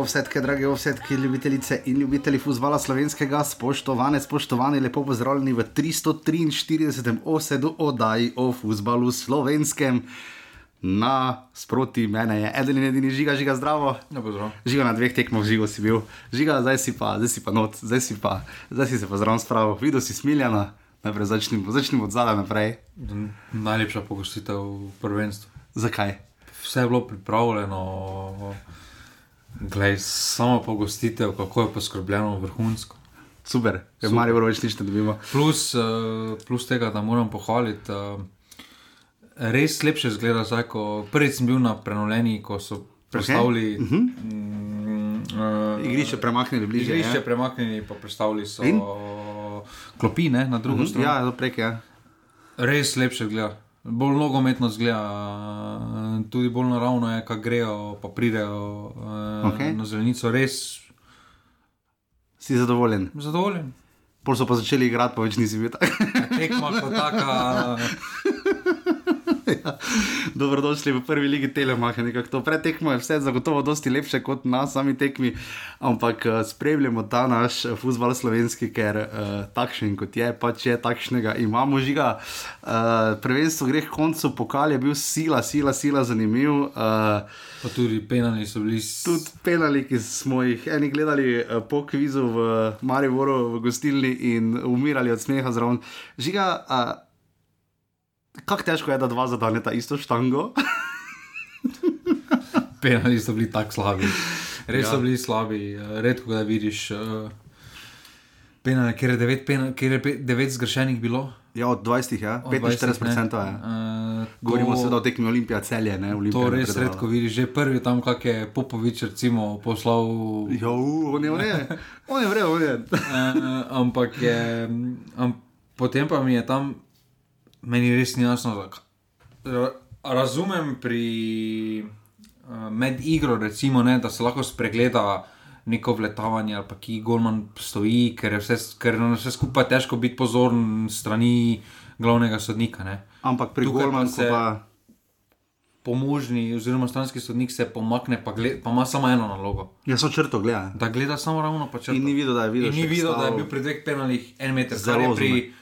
Ovsetke, drage ovsetke, ljubitelice in ljubitelji futbola slovenskega, spoštovane, spoštovani, lepo pozdravljeni v 343. osedu oddaji o futbalu slovenskem. Na sproti mene je eden in edini žiga, žiga zdravo. Ja, žiga na dveh tekmah, žigo si bil, žiga, zdaj si pa, zdaj si pa not, zdaj si pa, zdaj si se pa zraven spravil, videl si smiljena, najprej začnimo, začnimo od zadaj naprej. Najlepša pogostitev v prvenstvu. Zakaj? Vse je bilo pripravljeno, Glej, samo pogostitev, kako je poskrbljeno vrhunsko. Super, ker Marijo več nič ne dobimo. Plus, uh, plus tega, da moram pohvaliti. Uh, res lepše zgleda, zdaj, ko prvič sem bil na prenovljeni, ko so predstavili. Okay. Uh -huh. mm, uh, igrišče premaknili bližje. Igrišče je. premaknili, pa predstavili so In? klopine na drugo uh -huh. stran. Ja, prek je. Ja. Res lepše zgleda. Bolj nogometno zgleda, tudi bolj naravno je, ko grejo, pa pridejo okay. na zelenico. Res si zadovoljen. Zadovoljen. Pol so pa začeli igrati, pa več nisi bil tak. Tekma kot taka. Ja. Dobrodošli v prvi ligi Telemaha. To pretekmo je vse zagotovo dosti lepše kot na sami tekmi, ampak uh, spremljamo ta naš uh, futbol slovenski, ker uh, takšen kot je, pač je takšnega imamo žiga. Uh, prvenstvo gre k koncu, pokal je bil sila, sila, sila zanimiv. Uh, Pa tudi penali so bili. Tudi penali, ki smo jih eni gledali uh, po kvizu v Mariboru, v gostilni in umirali od smeha zraven. Žiga, uh, kako težko je, da dva zadaneta isto štango. Penali so bili tako slabi. Res ja. so bili slabi, eh, redko da vidiš. Uh, penali, ker je devet, penali, ker je devet zgrešenih bilo. Ja, od 20, ja. 45% je. Uh, Govorimo se o tekmi Olimpija celje. Ne, Olimpija to res redko vidiš. Že prvi tam, kak je Popovič recimo, poslal. Ja, on je vre, on je vre, on je. uh, ampak je, um, potem pa mi je tam meni res ni jasno. Razumem pri uh, med igro, recimo, ne, da se lahko spregleda neko vletavanje ali pa ki Gorman stoji, ker je vse, ker je vse skupaj težko biti pozoren strani glavnega sodnika. Ne. Ampak pri Gormanu se. Pa... Pomožni, oziroma stranski sodnik se pomakne, pa, gled, pa ima samo eno nalogo. Ja, so črto gleda. Da gleda samo ravno, pa če. In ni videl, da je videl. Ni videl, da je bil pri dveh penalih en meter. Zelo pri. Zume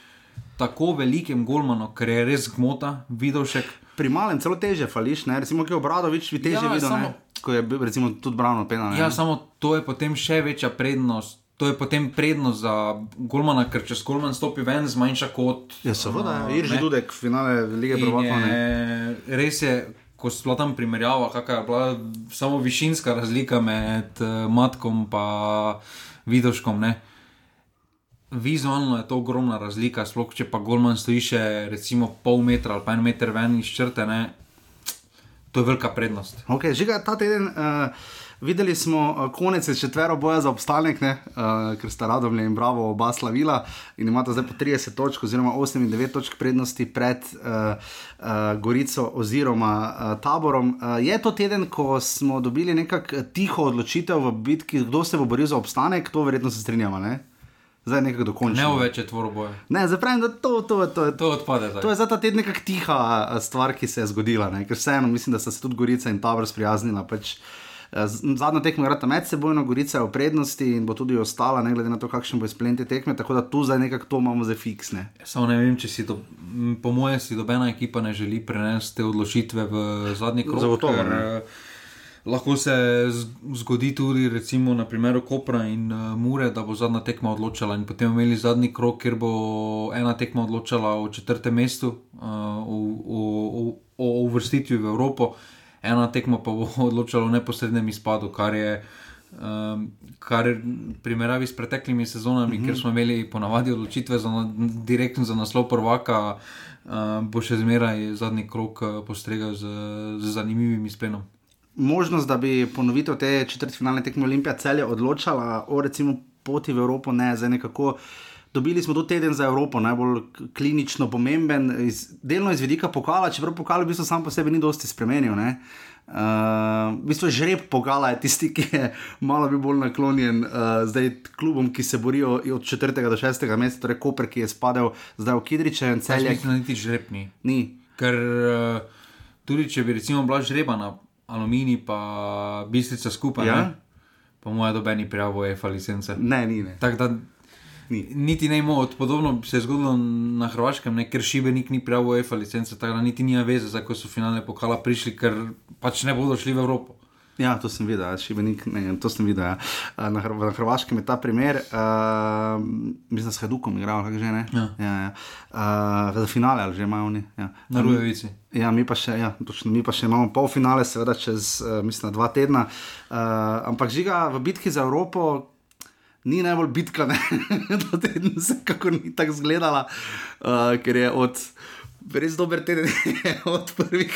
tako velikem golmanu, ker je res gmota, videl še. Pri malem celo teže fališ, ne? recimo, ki je obradovič, bi teže ja, videl, samo, ko je recimo, tudi brano pena. Ja, samo to je potem še večja prednost. To je potem prednost za Golmana, ker če Golman stopi ven, zmanjša kot. Ja, seveda, uh, je že dudek, finale lige prvaka. Res je, ko smo tam primerjava, kakšna je bila samo višinska razlika med uh, matkom in vidoškom. Ne? Vizualno je to ogromna razlika, sploh če pa Golman stoji še recimo pol metra ali pa en meter ven iz črte, ne? to je velika prednost. Okay, žiga, ta teden uh, videli smo uh, konec četvero boja za obstanek, uh, ker sta Radomlje in Bravo oba slavila in imata zdaj po 30 točk oziroma 8 in 9 točk prednosti pred uh, uh, Gorico oziroma uh, taborom. Uh, je to teden, ko smo dobili nekako tiho odločitev v bitki, kdo se bo boril za obstanek, to verjetno se strinjamo, ne? Zdaj nekako dokončano. Ne več je tvoroboje. Ne, zdaj pravim, da to, to, to, to, to odpade. Zdaj. To je za ta teden neka tiha stvar, ki se je zgodila. Ne? Ker vseeno mislim, da so se tudi Gorica in Tabor sprijaznila. Pač, Zadnja tekma je med sebojno, Gorica je v prednosti in bo tudi ostala, ne glede na to, kakšen bo izplen te tekme. Tako da tu zdaj nekako to imamo za fiksne. Samo ne vem, če si to, po mojem, si dobena ekipa ne želi prenesti te odločitve v zadnji krog. Zagotovo. Ker, Lahko se zgodi tudi, recimo, na primeru Kopra in uh, Mure, da bo zadnja tekma odločila, in potem imeli zadnji krok, kjer bo ena tekma odločila o četrtem mestu, uh, o uvrstitvi v Evropo, ena tekma pa bo odločila o neposrednem izpadu, kar je. Um, kar je primerjavi s preteklimi sezonami, mm -hmm. kjer smo imeli ponavadi odločitve za, direktno za naslov prvaka, uh, bo še zmeraj zadnji krok postregal z, z zanimivim izplenom možnost, da bi ponovitev te četrtfinalne tekme Olimpija celje odločala o recimo poti v Evropo, ne zdaj nekako. Dobili smo tudi teden za Evropo, najbolj klinično pomemben, iz, delno iz vidika pokala, čeprav pokal v bistvu sam po sebi ni dosti spremenil. Uh, v bistvu žreb pokala je tisti, ki je malo bolj naklonjen uh, zdaj klubom, ki se borijo od 4. do 6. mesta, torej Koper, ki je spadal zdaj v Kidriče in celje. Ne, niti žreb ni. ni. Ker uh, tudi če bi recimo bila žrebana, aluminij, pa bistrica skupaj. Ja? po mojem, dobeni prijavo EFA licence. Ne, ni. Ne. Tak, da, niti ne imamo, podobno se je zgodilo na Hrvaškem, ne, ker Šibenik ni prijavil EFA licence, tako da niti nima veze, zakaj so finale pokala prišli, ker pač ne bodo šli v Evropo. Ja, to sem videl, šibenik, ne, to sem videl. Ja. Na, Hr na Hrvaškem je ta primer, uh, mislim, da s Hadukom igral, kako že ne. Ja. Ja, ja. Uh, za finale ali že imajo oni. Ja. Na Rujevici. Ja, mi pa, še, ja, točno, mi pa še imamo pol finale, seveda čez, uh, mislim, dva tedna. Uh, ampak žiga v bitki za Evropo. Ni najbolj bitka, da se kako ni tako zgledala, uh, ker je od res dober teden, od prvih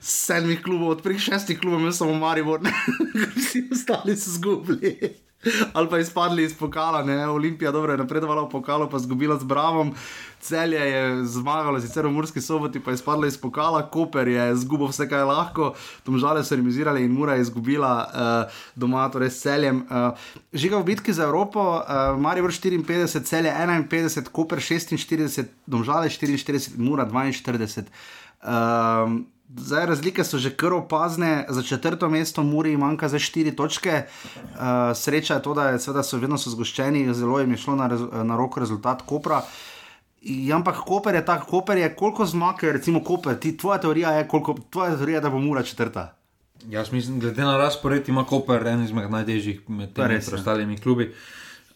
sedmih klubov, od prvih šestih klubov, imel samo Maribor, vsi ostali so zgubili. Ali pa izpadli iz pokala, ne? Olimpija dobro je napredovala v pokalu, pa zgubila z Bravom, celje je zmagalo, sicer v Murski soboti, pa je izpadla iz pokala, Koper je zgubil vse, kar je lahko, tam žale so remizirali in Mura je izgubila uh, doma, torej s celjem. Uh, žiga v bitki za Evropo, uh, Maribor 54, celje 51, Koper 46, domžale 44, Mura 42. Uh, Zdaj, razlike so že kar opazne, za četrto mesto Muri manjka za štiri točke. Uh, sreča je to, da je, seveda, so vedno so zgoščeni, zelo jim je šlo na, na roko rezultat Kopra. Ja, ampak Koper je tako, Koper je koliko zmag, recimo Koper, ti, tvoja teorija je, koliko, tvoja teorija, da bo Mura četrta. Jaz mislim, glede na razpored, ima Koper en izmed najtežjih med temi ostalimi klubi.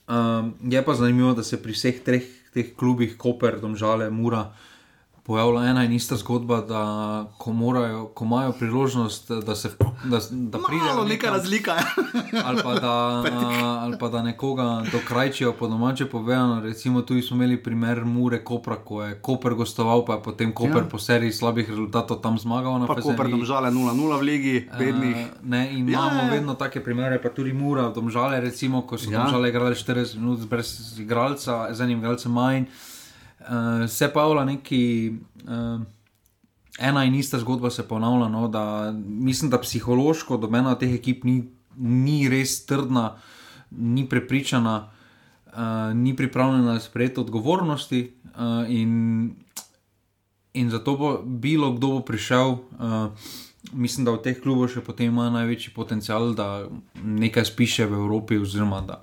Um, je pa zanimivo, da se pri vseh treh teh klubih, Koper, Domžale, Mura, uh, pojavila ena in ista zgodba, da ko, morajo, ko imajo priložnost, da se da, da pridejo. Malo neka razlika. ali, pa da, ali pa da nekoga dokrajčijo po domače povedano. Recimo tu smo imeli primer Mure Kopra, ko je Koper gostoval, pa je potem Koper ja. po seriji slabih rezultatov tam zmagal. Pa Koper domžale 0-0 v ligi, bednih. Uh, ne, in ja, imamo ja. vedno take primere, pa tudi Mura, domžale, recimo, ko so ja. domžale igrali 40 minut brez igralca, z enim igralcem manj uh, se pa neki. Uh, ena in ista zgodba se ponavlja. No, da mislim, da psihološko dobena teh ekip ni, ni res trdna, ni prepričana, uh, ni pripravljena sprejeti odgovornosti. Uh, in, in zato bo bilo, kdo bo prišel. Uh, Mislim, da v teh klubih še potem ima največji potencial, da nekaj spiše v Evropi, oziroma da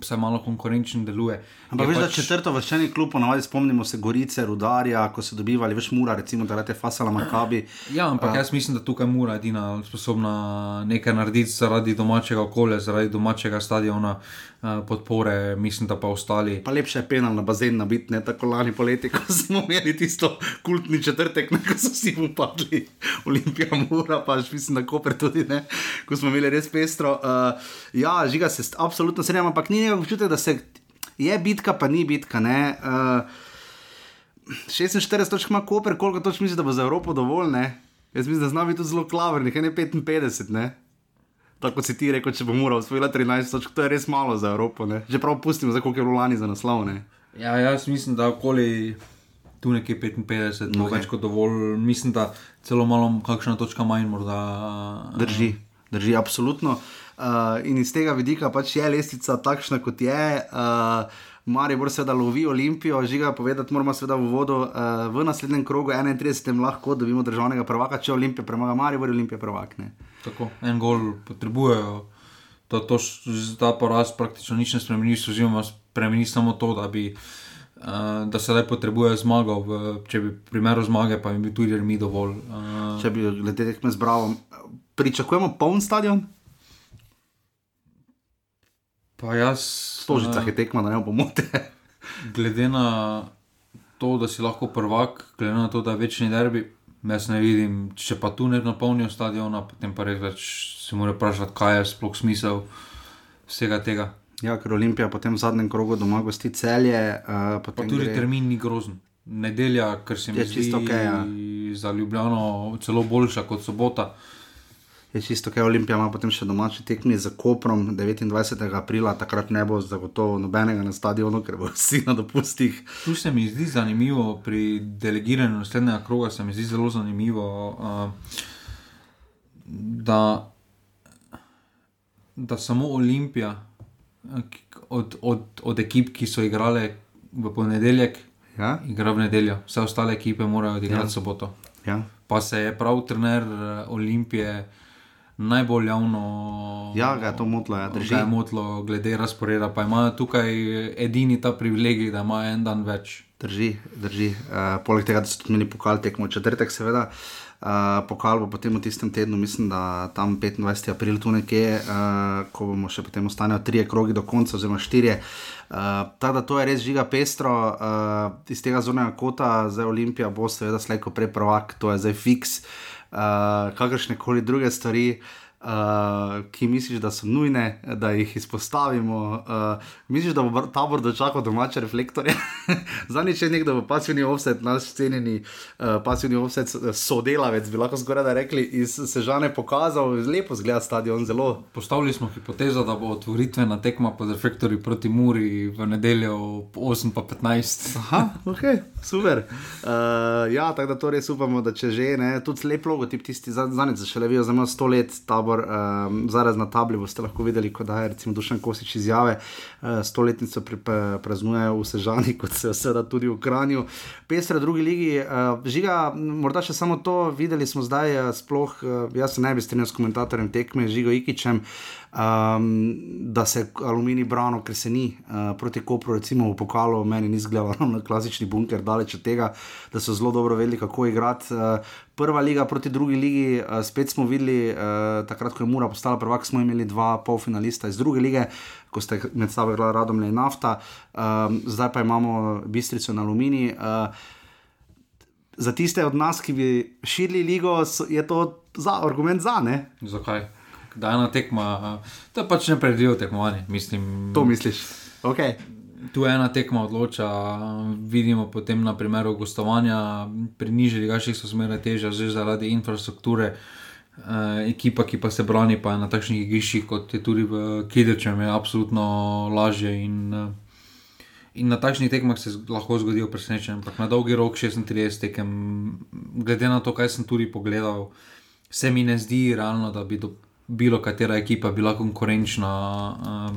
vse malo konkurenčen deluje. Ampak veš, pač... da četrto vrščeni klub, ponovadi spomnimo se Gorice, Rudarja, ko so dobivali več mura, recimo da rade Fasala Makabi. Ja, ampak uh, jaz mislim, da tukaj mura edina sposobna nekaj narediti zaradi domačega okolja, zaradi domačega stadiona uh, podpore, mislim, da pa ostali. Pa lepše je penal na bazen nabiti, ne tako lani poleti, ko smo imeli tisto kultni četrtek, ne, ko so vsi upadli, Olimpija mura, pa že mislim, da Koper tudi ne, ko smo imeli res pestro. Uh, ja, žiga se, absolutno se ne, ampak ni nekaj občutek, da se je bitka, pa ni bitka. Uh, 46 točk ima Koper, koliko točk misliš, da bo za Evropo dovolj? Ne? Jaz mislim, da zna biti tudi zelo klaver, nekaj ne 55. Ne? Tako si ti rekel, če bo moral osvojiti 13 točk, to je res malo za Evropo. Ne? Že prav pustimo, za koliko je Rulani za naslov. Ne? Ja, jaz mislim, da okoli tu nekje 55, no okay. več kot dovolj. Mislim, da celo malo kakšna točka manj morda. Drži, drži, absolutno. Uh, in iz tega vidika pač je lestvica takšna, kot je. Uh, Mari bo seveda lovi Olimpijo, žiga povedati, moramo seveda v vodo uh, v naslednjem krogu 31. lahko dobimo državnega prvaka, če Olimpija premaga Mari, bo Olimpija prvak. Ne. Tako, en gol potrebujejo. To, to, ta poraz praktično nič ne spremeni, oziroma spremeni samo to, da, bi, uh, da se zdaj potrebuje zmago. V, če bi primeru zmage, pa bi tudi mi dovolj. Uh, če bi gledali tekme z Bravo, pričakujemo poln stadion. Pa jaz. Stožica je tekma, da ne bomo te. glede na to, da si lahko prvak, glede na to, da je večni derbi, jaz ne vidim, če pa tu ne napolnijo stadiona, potem pa res več se mora vprašati, kaj je sploh smisel vsega tega. Ja, ker Olimpija potem v zadnjem krogu doma gosti celje. Uh, pa tudi gre... termin ni grozen. Nedelja, ker se mi zdi, da okay, ja. je za Ljubljano celo boljša kot sobota je čisto, kaj Olimpija ima potem še domači tekmi za Koprom 29. aprila, takrat ne bo zagotovo nobenega na stadionu, ker bo vsi na dopustih. Tu se mi zdi zanimivo, pri delegiranju naslednjega kroga se mi zdi zelo zanimivo, uh, da, da samo Olimpija od, od, od ekip, ki so igrale v ponedeljek, ja? igra v nedeljo, vse ostale ekipe morajo odigrati ja. soboto. Ja. Pa se je prav trener Olimpije najbolj javno. Ja, ga je to motlo, ja, drži. Ga je motlo, glede razporeda, pa imajo tukaj edini ta privilegij, da imajo en dan več. Drži, drži. Uh, poleg tega, da so tudi imeli pokal tekmo četrtek, seveda. Uh, pokal bo potem v tistem tednu, mislim, da tam 25. april tu nekje, uh, ko bomo še potem ostali tri krogi do konca, oziroma štiri. Uh, Tako da to je res žiga pestro, uh, iz tega zornega kota, zdaj Olimpija bo seveda slejko prej prvak, to je zdaj fiks, uh, kakršne koli druge stvari. Uh, ki misliš, da so nujne, da jih izpostavimo. Uh, misliš, da bo tabor dočakal domače reflektorje? Zadnjič je nekdo v pasivni offset, naš cenjeni uh, pasivni offset sodelavec, bi lahko skoraj da rekli, iz Sežane pokazal, lepo zgleda stadion. Zelo. Postavili smo hipotezo, da bo otvoritvena tekma pod reflektorji proti Muri v nedeljo 8.15. Aha, ok, super. Uh, ja, tako da to res upamo, da če že ne, tudi lep logotip, tisti zadnji, za še levijo za malo sto let tabor, um, zaraz na tabli boste lahko videli, da je recimo Dušan Kosič izjave, uh, stoletnico praznujejo v Sežani, kot se seveda tudi v Kranju. Pestre drugi ligi, uh, žiga, morda še samo to, videli smo zdaj, uh, sploh, uh, jaz se ne bi strinjal s komentatorjem tekme, Žigo Ikičem. Um, da se aluminij brano, ker se ni uh, proti Kopru, recimo v pokalu, meni ni zgledalo na klasični bunker, daleč od tega, da so zelo dobro vedeli, kako igrati. Uh, prva liga proti drugi ligi, uh, spet smo videli, uh, takrat, ko je Mura postala prvak, smo imeli dva polfinalista iz druge lige, ko ste med sabo igrali radom le nafta, um, zdaj pa imamo bistrico na aluminij. Uh, za tiste od nas, ki bi širili ligo, je to za, argument za ne. Zakaj? Da ena tekma, to je pač ne predvidev tekmovanje. Mislim, to misliš. Okay. Tu ena tekma odloča, vidimo potem na primeru gostovanja, pri nižjih gaših so zmeraj teže, že zaradi infrastrukture. Uh, ekipa, ki pa se brani, pa je na takšnih igriščih, kot je tudi v Kidrču, je absolutno lažje. In, uh, in na takšnih tekmah se lahko zgodijo presenečenja. Ampak na dolgi rok 36 tekem, glede na to, kaj sem tudi pogledal, se mi ne zdi realno, da bi do bilo katera ekipa bila konkurenčna uh,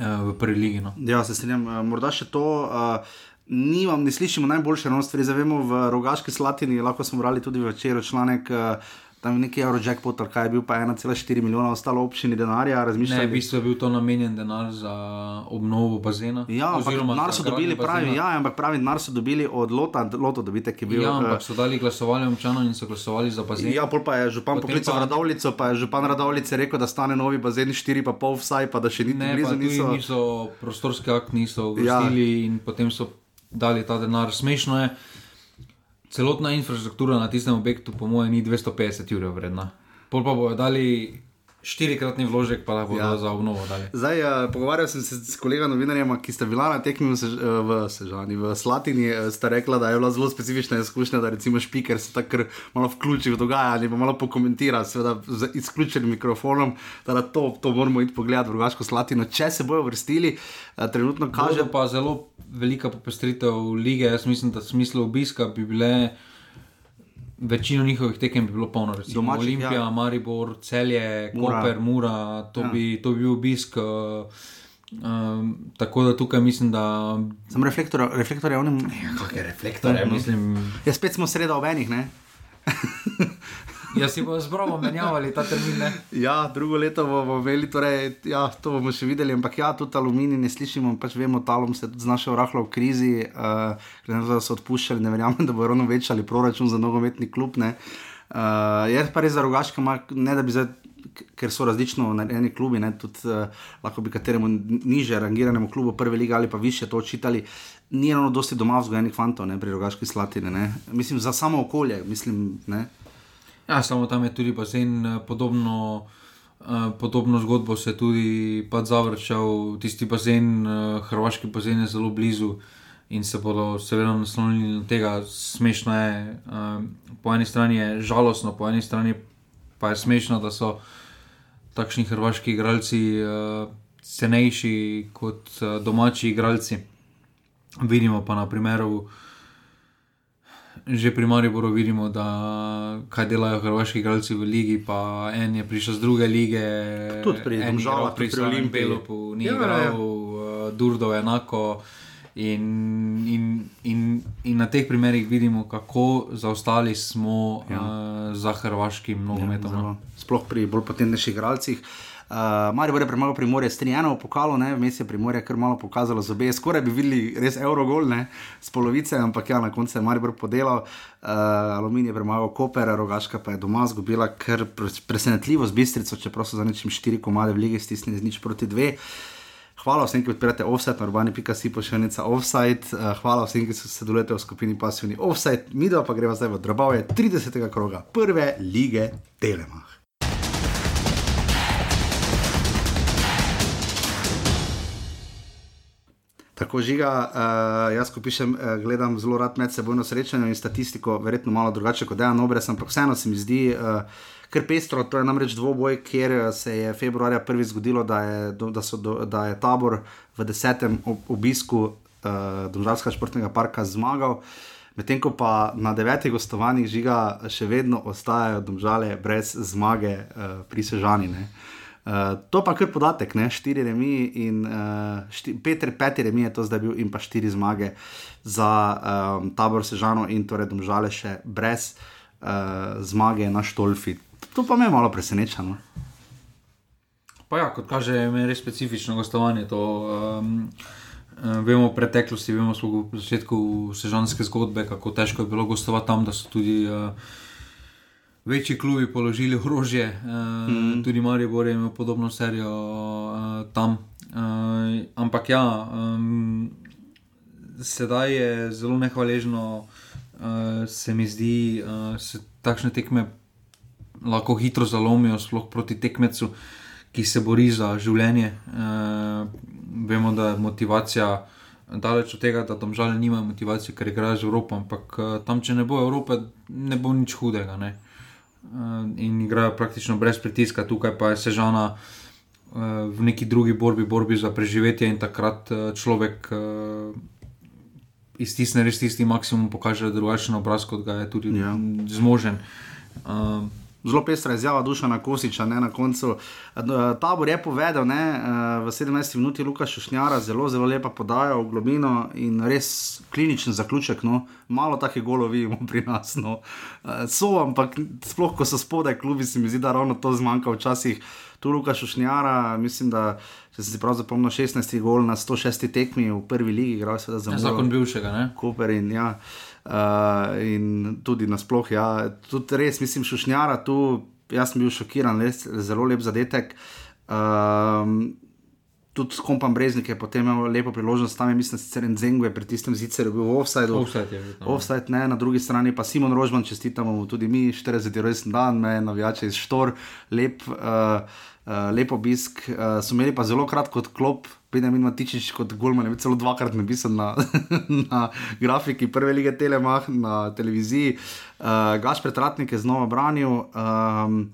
uh, v prvi ligi. No. Ja, se strinjam. Uh, morda še to. Uh, Ni vam, ne slišimo najboljše enostavne stvari. Zavemo v Rogaški Slatini, lahko smo brali tudi večer članek. Uh, tam neki Eurojackpot, kaj je bil pa 1,4 milijona, ostalo občini denarja. Ne, v bistvu je bil to namenjen denar za obnovo bazena. Ja, ampak denar so dobili, pravi, ja, ampak pravi, denar so dobili od Lota, Loto dobite, ki je bil. Ja, ampak so dali glasovali občanom in so glasovali za bazen. Ja, pol pa je župan poklical pa... Radovlico, pa je župan Radovlice rekel, da stane novi bazen 4,5 vsaj, pa da še niti ne blizu niso. niso prostorski akt niso uvrstili ja. in potem so dali ta denar. Smešno je celotna infrastruktura na tistem objektu, po mojem, ni 250 ur vredna. Pol pa bodo dali štirikratni vložek, pa lahko ja. za obnovo dali. Zdaj, uh, pogovarjal sem se s kolegom novinarjem, ki sta bila na tekmi v, Sež uh, v Sežani, v Slatini, uh, sta rekla, da je bila zelo specifična izkušnja, da recimo špiker se tako malo vključi v dogajanje, pa malo pokomentira, seveda z izključenim mikrofonom, da to, to moramo iti pogledati v Rogaško Slatino, če se bojo vrstili, uh, trenutno kaže. Bodo pa zelo velika popestritev lige. Jaz mislim, da smisel obiska bi bile. Večino njihovih tekem bi bilo polno, recimo Domačih, Olimpija, ja. Maribor, Celje, Koper, Mura, to, ja. bi, to bi bil obisk. Um, tako da tukaj mislim, da. Sem reflektor, reflektor je onem. Ja, kaj je reflektor? Ja, mislim... ja, spet smo sredo ob enih, ne? Jaz si bomo zbrovo menjavali ta termin. Ja, drugo leto bomo imeli, torej, ja, to bomo še videli, ampak ja, tudi aluminij ne slišimo, pač vemo, talom se tudi znašel rahlo v krizi, uh, da so odpuščali, ne verjamem, da bo ravno večali proračun za nogometni klub. Uh, je pa res za rogaške, ne da bi zdaj. Ker so različno narejeni klubi, ne, tudi uh, lahko bi kateremu niže rangiranemu klubu, prve lige ali pa više to očitali, ni ravno dosti doma vzgojenih fantov, ne, pri rogaški slatini. Ne. Mislim, za samo okolje, mislim. Ne. Ja, samo tam je tudi bazen, eh, podobno, uh, podobno zgodbo se je tudi zavrčal, tisti bazen, uh, hrvaški bazen je zelo blizu in se bodo seveda naslonili na tega. Smešno je, uh, po eni strani je žalostno, po eni strani pa je smešno, da so takšni hrvaški igralci uh, cenejši kot uh, domači igralci. Vidimo pa na primeru že pri Mariboru vidimo, da kaj delajo hrvaški igralci v Ligi, pa en je prišel z druge lige. Tudi pri Olimpiji, pri Olimpijo, ni ja, igral, uh, Durdo je enako. In, in, in, in na teh primerih vidimo, kako zaostali smo ja. uh, za hrvaškim nogometom. Ja, sploh pri bolj potenčnih igralcih. Uh, Marijo je premagal primorje s 3-1 v pokalu, vmes je primorje kar malo pokazalo zobe. Skoraj bi videli res Eurogol, ne s polovice, ampak ja, na koncu je Marijo podelal. Uh, Aluminij je premagal Koper, Rogaška pa je doma zgubila kar presenetljivo z bistrico, čeprav so za nečim štiri komade v lige stisnili z nič proti dve. Hvala vsem, ki odpirate offset, urbani.si pošiljnica offset. Uh, hvala vsem, ki sodelujete v skupini pasivni offset. Mi pa greva zdaj v drobove 30. kroga prve lige Telemach. Tako žiga, uh, jaz ko pišem, uh, gledam zelo rad medsebojno srečanje in statistiko, verjetno malo drugače kot Dejan Obres, ampak vseeno se mi zdi uh, kar pestro. To je namreč dvoboj, kjer se je februarja prvi zgodilo, da je, da do, da je tabor v desetem obisku uh, Dvožavskega športnega parka zmagal. Medtem ko pa na devetih gostovanjih žiga še vedno ostajajo domžale brez zmage uh, pri Sežani. Uh, Uh, to pa kar podatek, ne? štiri remi in uh, šti, Peter, peti remi je to zdaj bil in pa štiri zmage za um, tabor Sežano in torej domžale še brez uh, zmage na Štolfi. To pa me malo preseneča. No? Pa ja, kot kaže, je res specifično gostovanje. To, um, vemo v preteklosti, vemo v začetku sežanske zgodbe, kako težko je bilo gostovati tam, da so tudi. Uh, večji klubi položili orožje, uh, mm. tudi Marijo Bor je imel podobno serijo uh, tam. Uh, ampak ja, um, sedaj je zelo nehvaležno, uh, se mi zdi, uh, se takšne tekme lahko hitro zalomijo, sploh proti tekmecu, ki se bori za življenje. Uh, vemo, da je motivacija. Daleč od tega, da tam žal nima motivacije, ker igrajo z Evropo, ampak tam, če ne bo Evrope, ne bo nič hudega. Uh, in igrajo praktično brez pritiska, tukaj pa je sežana eh, v neki drugi borbi, borbi za preživetje in takrat eh, človek iztisne res tisti maksimum, pokaže drugačen obraz, kot ga je tudi ja. zmožen. Zelo pestra izjava duša na Kosiča, ne na koncu. Tabor je povedal, ne, v 17 minuti Luka Šušnjara, zelo, zelo lepa podaja v globino in res kliničen zaključek. No. Malo takih golov vidimo pri nas. No. So, ampak sploh, ko so spodaj klubi, se mi zdi, da ravno to zmanjka včasih. Tu Luka Šušnjara, mislim, da če se prav zapomnim, 16 gol na 106 tekmi v prvi ligi, igral se za zelo. Zakon bivšega, ne? Cooper in ja. Uh, in tudi nasplošno, ja, tudi res, mislim, šušnjara tu, jaz sem bil šokiran, res zelo lep zadetek. Uh, tudi s kompom Breznik je potem imel lepo priložnost, tam je, mislim, sicer en zengo je pri tistem ziceru bil v offsajdu. Offside bil. Offside, ne, na drugi strani pa Simon Rožman, čestitamo mu tudi mi, 40 rojsten dan, me navijače iz Štor, lep. Uh, Uh, lep obisk, uh, so imeli pa zelo kratko klop, Benjamin Matičič kot Gulman, je celo dvakrat napisan na, na grafiki prve lige Telemach na televiziji. Uh, Gaš pretratnik je znova branil. Um,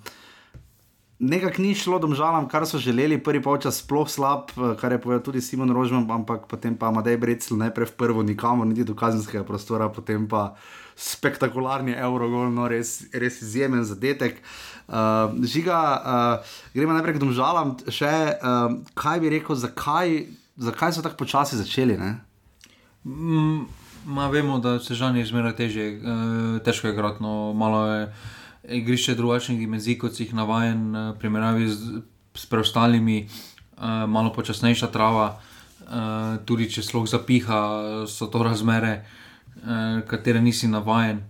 Nekako ni šlo domžalam, kar so želeli, prvi polčas sploh slab, kar je povedal tudi Simon Rožman, ampak potem pa Madej Brecl najprej v prvo, nikamor, niti do kazenskega prostora, potem pa spektakularni Eurogol, no res, res izjemen zadetek. Uh, žiga, uh, gremo najprej k domžalam, še uh, kaj bi rekel, zakaj, zakaj so tako počasi začeli? Mm, ma vemo, da se žanje izmerno teže, uh, težko je gradno, malo je igrišče drugačnih dimenzij, kot si jih navajen, uh, primerjavi z, s preostalimi, uh, malo počasnejša trava, uh, tudi če sloh zapiha, so to razmere uh, katere nisi navaden.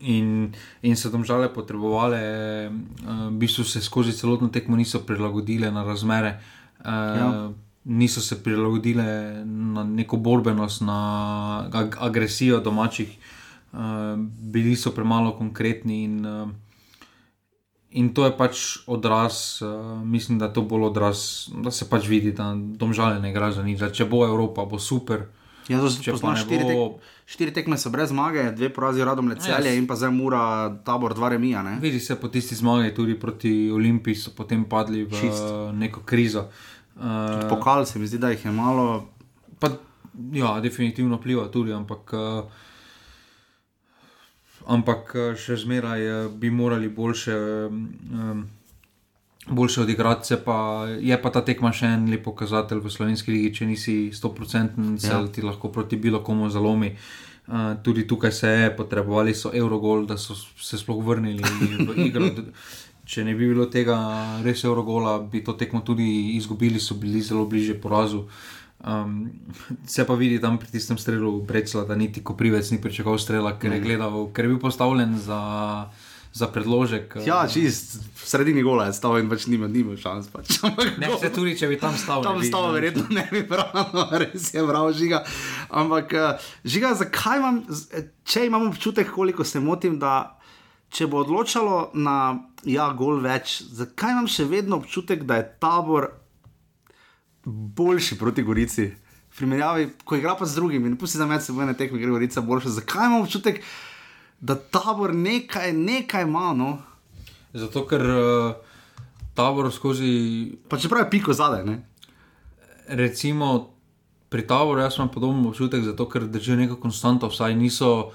In, in so tam žale potrebovali, uh, v bistvu se skozi celotno tekmo niso prilagodile na razmere, uh, ja. niso se prilagodile na neko borbenost, na ag agresijo domačih, uh, bili so premalo konkretni. In, uh, in to je pač odraz, uh, mislim, da je to bolj odraz, da se pač vidi, da tam žale ne gre za nič. Če bo Evropa, bo super. Ja, če pa štiri, bo... štiri tekme so brez zmage, dve porazi radom le celje yes. in pa zdaj mora tabor dva remija. Ne? Vidi se po tisti zmagi, tudi proti Olimpiji so potem padli v Čist. neko krizo. Uh, pokal se mi zdi, da jih je malo. Pa, ja, definitivno pliva tudi, ampak. Uh, Ampak še zmeraj bi morali boljše um, boljše odigrati, se pa, je pa ta tekma še en lep pokazatelj v slovenski ligi, če nisi 100% se Ja. ti lahko proti bilo komu zalomi. Uh, tudi tukaj se je, potrebovali so Eurogol, da so se sploh vrnili v igro. Če ne bi bilo tega res Eurogola, bi to tekmo tudi izgubili, so bili zelo bliže porazu. Um, se pa vidi tam pri tistem strelu Brecla, da niti Koprivec ni pričakoval strela, ker je, gledal, ker je bil postavljen za, za predložek. Ja, čist, v sredini gola je stal in pač nima, nima šans. Pač. Ne, vse tudi, če bi tam stal. Tam stalo, verjetno ne bi pravno, res je prav žiga. Ampak, eh, žiga, zakaj imam, eh, če imam občutek, koliko se motim, da če bo odločalo na ja, gol več, zakaj imam še vedno občutek, da je tabor boljši proti Gorici? Primerjavi, ko igra pa z drugimi, ne pusti za med seboj na tekmi, gre Gorica boljša. Zakaj imam občutek, da tabor nekaj, nekaj ima, no? Zato, ker uh, tabor skozi, Pa čeprav je piko zadaj, ne? recimo, pri taboru, jaz imam podoben občutek, zato ker držijo neko konstanto, vsaj niso.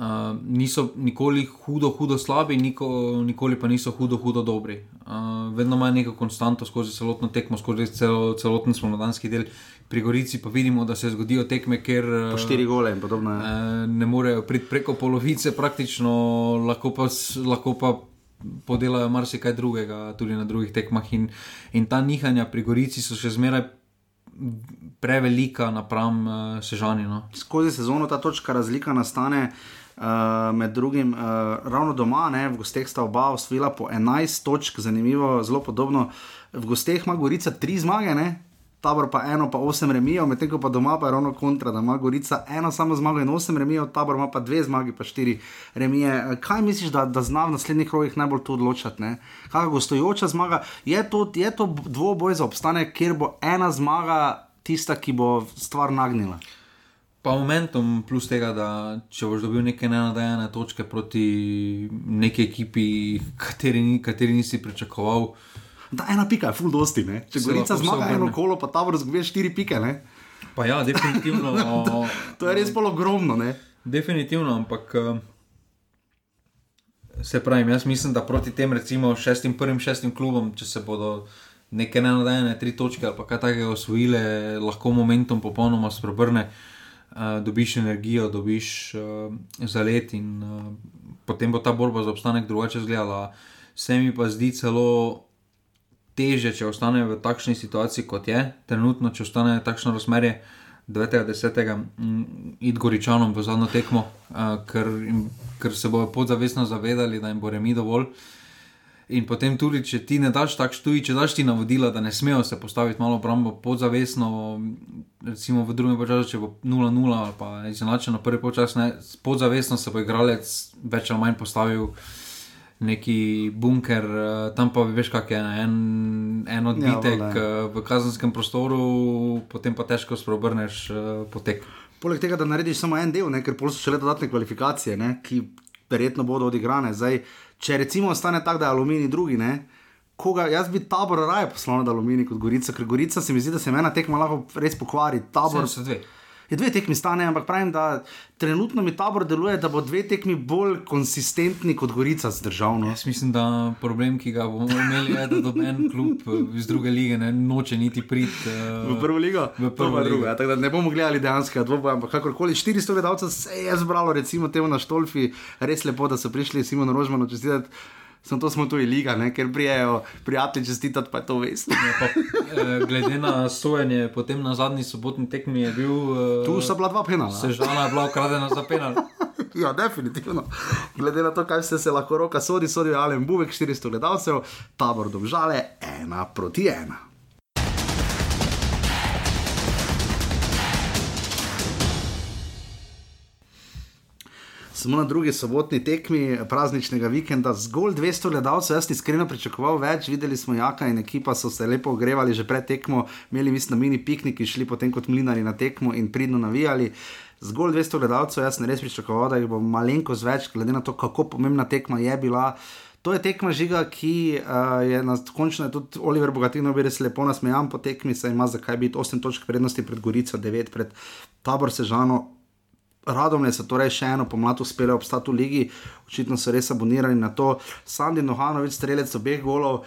Uh, niso nikoli hudo, hudo slabi, niko, nikoli pa niso hudo, hudo dobri. Uh, vedno imajo neko konstanto skozi celotno tekmo, skozi celo, celoten spomladanski del. Pri Gorici pa vidimo, da se zgodijo tekme, ker Po štiri gole in podobno. ja. Eh, ne morejo priti preko polovice, praktično lahko pa, lahko pa podelajo marsikaj drugega, tudi na drugih tekmah. In, in ta nihanja pri Gorici so še zmeraj prevelika napram uh, Sežani. No. skozi sezono ta točka razlika nastane. Uh, med drugim, uh, ravno doma, ne, v gosteh sta oba osvojila po 11 točk, zanimivo, zelo podobno. V gosteh ima Gorica tri zmage, ne? Tabor pa eno, pa osem remijev, medtem ko pa doma pa je ravno kontra, da ima Gorica eno samo zmago in osem remijev, tabor ima pa dve zmagi, pa štiri remije. Eh, Kaj misliš, da, da zna v naslednjih krogih najbolj to odločati? ne? Kakšna gostujoča zmaga, je to, je to dvoboj za obstanek, kjer bo ena zmaga tista, ki bo stvar nagnila. Pa momentum, plus tega, da če boš dobil neke nenadejene točke proti neki ekipi, kateri, kateri nisi pričakoval. Da, ena pika je full dosti. Ne? Če Gorica zmaga eno kolo, pa ta vrh zgubi štiri pike. Ne? Pa ja, definitivno. To je res polo ogromno. Ne? Definitivno, ampak eh, se pravi, jaz mislim, da proti tem, recimo, šestim, prvim šestim klubom, če se bodo neke nenadejene tri točke ali pa kaj takega osvojile, lahko momentum popolnoma spreobrne, uh, dobiš energijo, dobiš uh, zalet in uh, potem bo ta borba za obstanek drugače izgledala. Se mi pa zdi celo teže, če ostane v takšni situaciji, kot je trenutno, če ostane takšno razmerje. 9.10. mm, id Goričanom v zadnjo tekmo, ker, jim- ker se bodo podzavestno zavedali, da jim bo remi dovolj. In potem tudi, če ti ne daš takšno, tudi če daš ti navodila, da ne smejo se postaviti malo obrambo podzavestno, recimo v drugem času, če bo 0-0 ali pa izenačeno prvi počas, ne, podzavestno se bo igralec več ali manj postavil. Neki bunker, eh, tam pa veš, kak je en, en odbitek ja, v kazenskem prostoru, potem pa težko spreobrneš uh, potek. Poleg tega, da narediš samo en del, ne? ker so še le dodatne kvalifikacije, ne? ki verjetno bodo odigrane. Zdaj, če recimo ostane tako, da je aluminij drugi, ne? Koga, jaz bi tabor raje poslal na aluminij kot Gorica, ker Gorica se mi zdi, da se ena tekma lahko res pokvari. Tabor, 72. je dve tekmi stane, ampak pravim, da trenutno mi tabor deluje, da bo dve tekmi bolj konsistentni kot Gorica zdržal. No? Jaz mislim, da problem, ki ga bomo imeli, je, da doben klub eh, iz druge lige ne noče niti priti. V Uh, prvo ligo, V prvo ligo. druga. Tako da ne bomo gledali dejanskega dvoboja, ampak kakorkoli 400 gledalcev se je zbralo, recimo temu na Štolfi, res lepo, da so prišli Simon Rožman čestitati. Sem to smo tu i liga, ne? ker prijejo prijatelji čestitati, pa je to vest. pa, eh, glede na sojenje, potem na zadnji sobotni tekmi je bil. Uh, Tu sta bila dva penala. Sežana je bila ukradena za penal. Ja, definitivno. Glede na to, kaj vse se lahko roka sodi, sodi Alen Buvek, 400 gledalcev, tabor domžale, ena proti ena. Smo na drugi sobotni tekmi prazničnega vikenda, zgolj 200 gledalcev, jaz iskreno pričakoval več, videli smo Jaka in ekipa so se lepo ogrevali že pred tekmo, imeli mislim na mini piknik in šli potem kot mlinari na tekmo in pridno navijali. Zgolj 200 gledalcev, jaz sem res pričakoval, da jih bo malenkost več, glede na to, kako pomembna tekma je bila. To je tekma žiga, ki uh, je na je tudi Oliver Bogatino bi res lepo nasmejan po tekmi, saj ima zakaj biti 8 točk prednosti pred Gorico, 9 pred Tabor Sežano. Radomlje so torej še eno pomlad uspele obstati v ligi, očitno so res abonirani na to. Sandi Nohanovič, strelec obeh golov.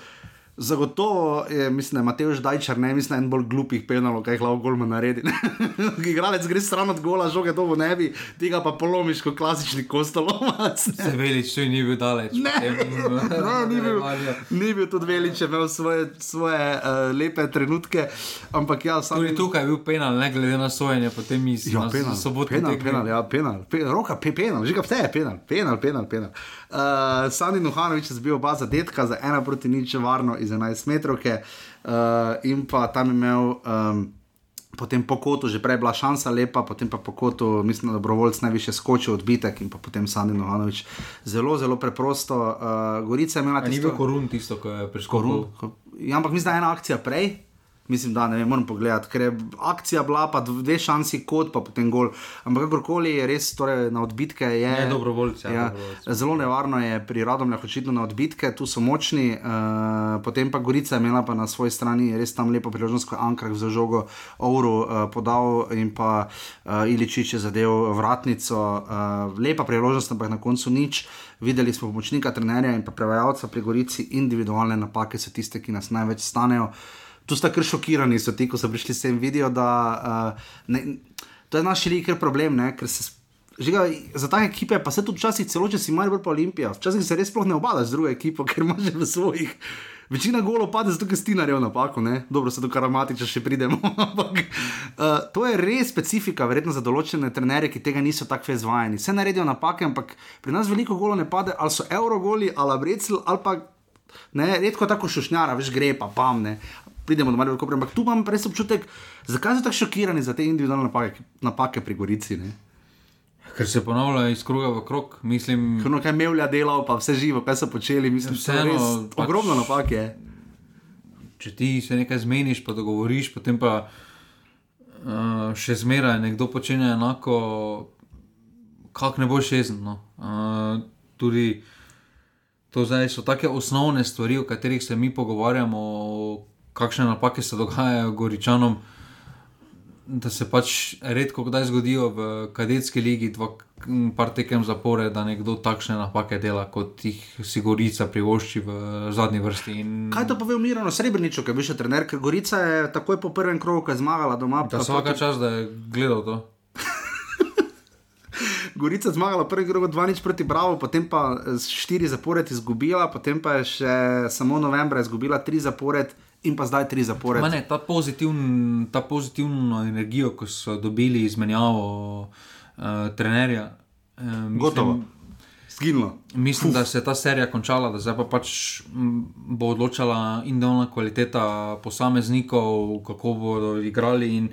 Zagotovo je, mislim, da Matej Ždajčar, ne mislim, en bolj glupih penalov, kaj lahko golma naredi. Igralec gre stran od gola, žoge to v nebi, tega pa polomiš kot klasični kostolomac. Se velič, če ni bil daleč. Ne, no, ni, bil, ni bil tudi velič, je imel svoje, svoje uh, lepe trenutke, ampak ja, sam Tudi tukaj je bil penal, ne glede na sojenje, potem misli. Ja, penal, penal, penal, ja, penal, penal, roka, pe, penal, že ga vse je penal, penal, penal. penal. Uh, Sani Nuhanovič je zbil oba zadetka za ena proti nič varno iz 11 metrovke uh, in pa tam imel. Um, Potem po kotu, že prej bila šansa lepa, potem pa po kotu, mislim, da je dobrovoljc najviše skočil odbitek in potem Sandi Novanovič. Zelo, zelo preprosto. Uh, Gorica je imela Ni tisto bil korun tisto, ko je prišel. Ja, ampak mislim, da je ena akcija prej. Mislim, da ne vem, moram pogledati, ker je akcija bila, pa dve šansi kot pa potem gol. Ampak kakorkoli je res, torej na odbitke je. Ne, dobrovoljci, ja, Ja, dobrovoljci. zelo nevarno je pri Radomljah očitno na odbitke, tu so močni, uh, potem pa Gorica je imela pa na svoji strani res tam lepo priložnost, ko je Ankrah za žogo Ovru uh, podal in pa uh, Iličič je zadev vratnico. Uh, lepa priložnost, ampak na koncu nič. Videli smo pomočnika trenerja in pa prevajalca pri Gorici, individualne napake so tiste, ki nas največ stanejo. Tu sta kar šokirani, so ti, ko so prišli sem, vidijo, da uh, ne, to je naš velik problem, ne, ker se. Žiga, za take ekipe pa se tudi včasih, celo če si malo bolj pa Olimpija, včasih se res sploh ne obadaš z drugo ekipo, ker imaš v svojih. Večina golov pade zato, ker ti naredil napako, ne? dobro se do karamatiča še pridemo. Uh, to je res specifika, verjetno za določene trenere, ki tega niso tako izvajani. Vse naredijo napake, ampak pri nas veliko golov ne pade, ali so eurogoli, ali brecl, ali pa ne, redko tako šušnjara, veš, gre pa pam. Pridemo do Marija Kopra, ampak tu imam res občutek, zakaj so tako šokirani za te individualne napake, napake pri Gorici. Ne? Ker se ponavlja iz kroga v krog, mislim. Ker no, kaj Mevlja delal, pa vse živo, kaj so počeli, mislim, Vseeno, da je pač- ogromno napak. Je. če ti se nekaj zmeniš, pa dogovoriš, potem pa uh, še zmeraj nekdo počne enako, kak ne boš jezen. No. Uh, tudi to zdaj so take osnovne stvari, o katerih se mi pogovarjamo, kakšne napake se dogajajo Goričanom. Da se pač redko kdaj zgodijo v kadetski ligi, dva, par tekem zapore, da nekdo takšne napake dela, kot jih si Gorica privošči v zadnji vrsti. In Kaj to pove Mirano Srebrniču, ki je bil še trener, ker Gorica je takoj po prvem krogu, ko je zmagala doma. Da pa vsaka proti- čas, da je gledal to. Gorica zmagala prvi krog 2-0 proti Bravo, potem pa eh, štiri zapored izgubila, potem pa je še samo novembra izgubila tri zapored in pa zdaj tri zapored. Ma Ne, ta, pozitivn, ta pozitivno energijo, ko so dobili izmenjavo uh, trenerja. Uh, mislim, Gotovo. Zginilo. Mislim, da se je ta serija končala, da zdaj pa pač bo odločala individualna kvaliteta posameznikov, kako bodo igrali. In,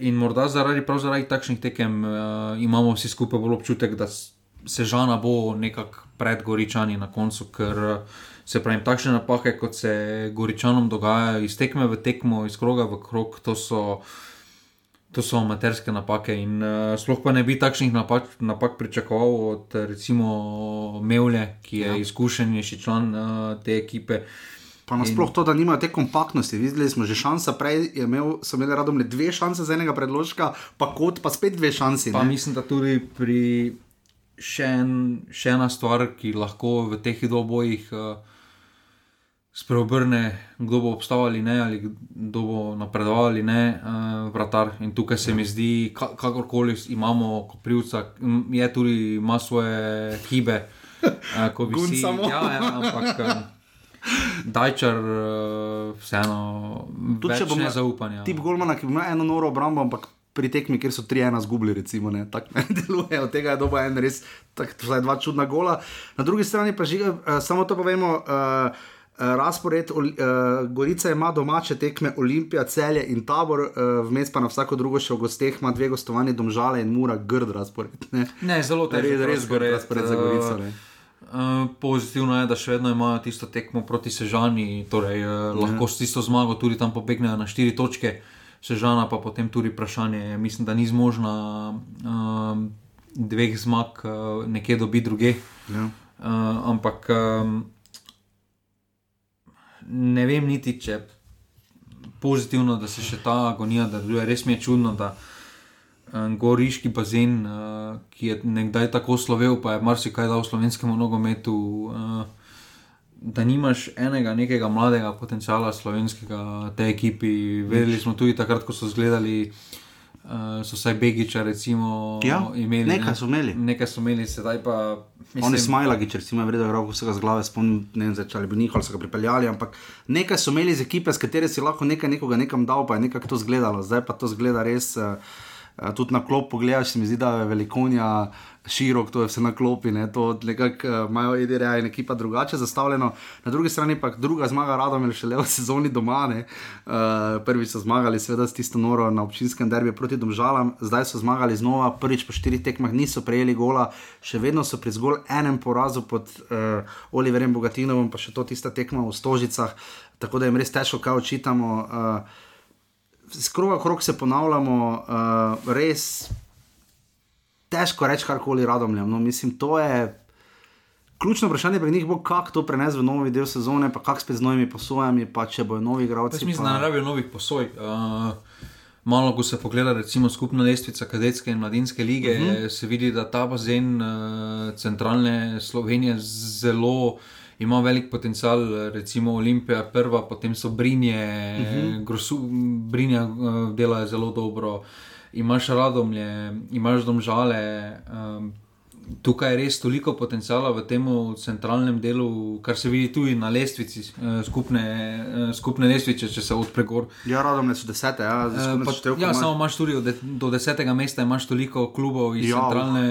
in morda zaradi, prav zaradi takšnih tekem uh, imamo vsi skupaj bolj občutek, da s- Sežana bo nekako pred Goričani na koncu, ker uh, se pravi, takšne napake, kot se Goričanom dogajajo, iz tekme v tekmo, iz kroga v krog, to so. To so amaterske napake, in uh, sploh pa ne bi takšnih napak, napak pričakoval od recimo Mevlje, ki je ja. izkušenejši član uh, te ekipe. Pa nasploh to, da nimajo te kompaktnosti. Videli smo že šansa, prej je imel, so imeli radom le dve šanse za enega predložka, pa kot pa spet dve šansi. Pa ne. mislim, da tudi pri še, en, še ena stvar, ki lahko v teh dvobojih uh, spreobrne, kdo bo obstal ali ne, ali kdo bo napredoval ali ne, uh, vratar. In tukaj se mi zdi, ka, kakorkoli imamo Koprivca, m, je tudi ima svoje hibe, uh, ko bi si. samo. Ja, ja, ampak. Uh, Dajčar, uh, vseeno, Tudi če več bom- nezaupanja. Tip Golmana, ki ima eno noro obrambo, ampak pri tekmi, kjer so tri ena zgubili, recimo, ne, tako ne deluje. Od tega je doba en res, tako vsaj dva čudna gola. Na drugi strani pa žiga, uh, samo to povemo. Uh, Razpored, uh, Gorica ima domače tekme, Olimpija, Celje in Tabor, uh, vmes pa na vsako drugo še v gosteh ima dve gostovanje, Domžale in Mura, grd razpored. Ne? Ne, zelo težko. Res, res grd razpored za Gorico. Ne? Uh, pozitivno je, da še vedno imajo tisto tekmo proti Sežani, torej uh, lahko s tisto zmago tudi tam pobegnejo na štiri točke, Sežana pa potem tudi vprašanje, mislim, da ni zmožna uh, dveh zmag uh, nekje dobiti druge. Ja. Uh, ampak um, ne vem niti, če pozitivno, da se še ta agonija nadaljuje. Res mi je čudno, da um, goriški bazen, uh, ki je nekdaj tako slovel, pa je marsikaj dal slovenskemu nogometu, uh, da nimaš enega nekega mladega potencijala slovenskega te ekipi. Vedeli smo tudi takrat, ko so zgledali. Uh, so vsaj Begiča, recimo, Ja, imeli. nekaj so imeli. Nekaj so imeli, sedaj pa. Mislim, Oni smajlagi, če recimo vredo roko vsega z glave, spomnim, ne vem, če ali bi njih ali so ga pripeljali, ampak nekaj so imeli iz ekipe, s katere si lahko nekaj nekoga nekam dal, pa je nekako to zgledalo. Zdaj pa to zgleda res. Uh, Tudi na klop pogledaš, mi zdi, da je velikonja širok, to je vse na klopi, ne? to nekako uh, imajo IDR in ekipa drugače zastavljeno. Na drugi strani pa druga zmaga, radom je šele v sezoni doma. Uh, prvič so zmagali, seveda, s tisto noro na občinskem derbiju proti Domžalam, zdaj so zmagali znova, prvič po štirih tekmah niso prejeli gola, še vedno so pri zgolj enem porazu pod uh, Oliverjem Bogatinovom, pa še to tista tekma v Stožicah, tako da jim res težko kaj očitamo. Uh, Skroga krok se ponavljamo, uh, res težko reči karkoli radomljam. No, mislim, to je ključno vprašanje pri njih, bo kako to prenesti v novi del sezone, pa kako spet z novimi posojami, pa če bojo novi igralci. Jaz mislim, da ne rabijo novih posoj. Uh, malo, ko se pogleda, recimo, skupna lestvica kadetske in mladinske lige, uh -huh. se vidi, da ta bazen uh, centralne Slovenije zelo. Ima velik potencial, recimo Olimpija, prva, potem so Brinje, uh -huh. grosu, Brinja uh, delajo zelo dobro, imaš radomlje, imaš domžale. Um, tukaj je res toliko potencijala v tem centralnem delu, kar se vidi tudi na lestvici, eh, skupne, eh, skupne lestvice, če se odpre gor. Ja, radom so desete, ja, Eh, pa, ja samo imaš tudi de, do desetega mesta, imaš toliko klubov iz Ja, centralne.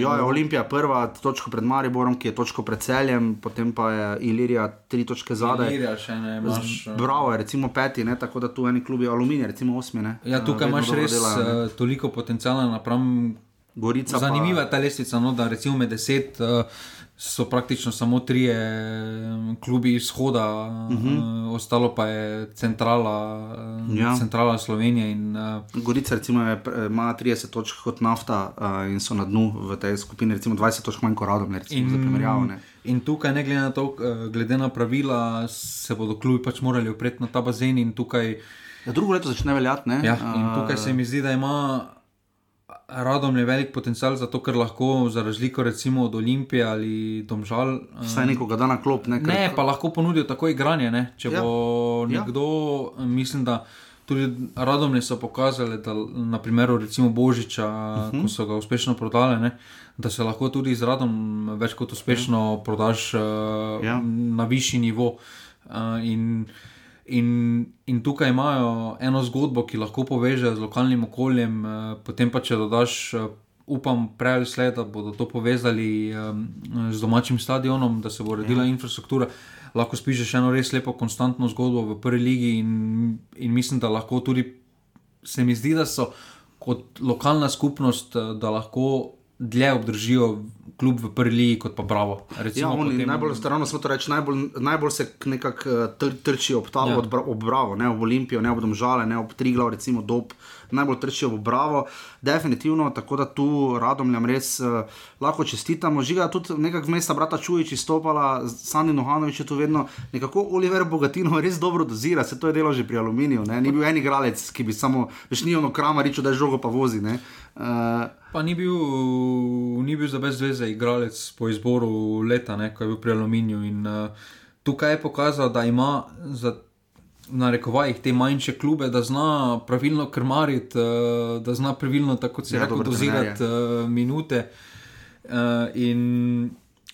Ja, je Olimpija prva, točko pred Mariborom, ki je točko pred celjem, potem pa je Ilirija tri točke zadaj. Ilirija še ne, imaš. Bravo je recimo peti, ne? tako da tu eni klubi Aluminij, recimo osmi. Ne? Ja, tukaj imaš res delajo, ne. toliko potencijala napram. Gorica. pa- Zanimiva je ta lestvica, no, da recimo med deset uh, so praktično samo trije eh, klubi izhoda, uh -huh. uh, ostalo pa je centrala, uh. Ja. centrala Slovenije. In, uh, Gorica recimo, je, ima 30 točk kot nafta uh, in so na dnu v tej skupini, recimo 20 točk manj kot Radom, recimo, in, za primerjavo. Ne. In tukaj, ne glede na to, glede na pravila, se bodo klubi pač morali opreti na ta bazen. In tukaj, Ja, drugo leto začne veljati. Ne? ja, in tukaj se mi zdi, da ima Radom je velik potencial, zato ker lahko, za razliko recimo od Olimpije ali Domžal. eh, Vsaj nekoga da na klop. Ne, Ne, pa lahko ponudijo tako igranje. Ne? Če Ja. bo Ja. nekdo, ja. mislim, da tudi radomne so pokazali, da na primeru recimo Božiča, uh Mhm. -huh. ko so ga uspešno prodali, ne? da se lahko tudi z radom več kot uspešno ja. prodaš uh, Ja. ja. na višji nivo. Uh, in, in, in tukaj imajo eno zgodbo, ki lahko poveže z lokalnim okoljem, uh, potem pa če dodaš. Uh, Upam, prej ali slej, da bodo to povezali um, z domačim stadionom, da se bo uredila ja. infrastruktura. Lahko spišeš eno res lepo, konstantno zgodbo v prvi ligi, in, in mislim, da lahko tudi, se mi zdi, da so kot lokalna skupnost, eh, da lahko dlje obdržijo klub v prvi ligi, kot pa Bravo. Ja, Recimo, oni, potem- najbolj strano smo to reči, najbolj, najbolj se nekako eh, tr, trčijo ob ta Ja. ja. ob Bravo, ne ob Olimpijo, ne ob Domžale, ne ob Triglav, recimo Dob, najbolj trčijo ob Bravo, definitivno, tako da tu radomljam res uh, lahko čestitamo. Žiga tudi nekako mesta brata Čujič izstopala, Sani Nohanovič je tu vedno nekako Oliver Bogatino res dobro dozira, se to je delo že pri Aluminiju, ne? ni bil en igralec, ki bi samo, veš, ni ono kramaričo, da je žogo pa vozi. Ne? Uh, Pa ni bil, ni bil za brez zveze igralec po izboru leta, ne, ko je bil pri Aluminiju. In, uh, tukaj je pokazal, da ima za na rekovajih te manjše klube, da zna pravilno krmariti, uh, da zna pravilno, tako se Ja, reče, dozirati uh, minute. Uh, in,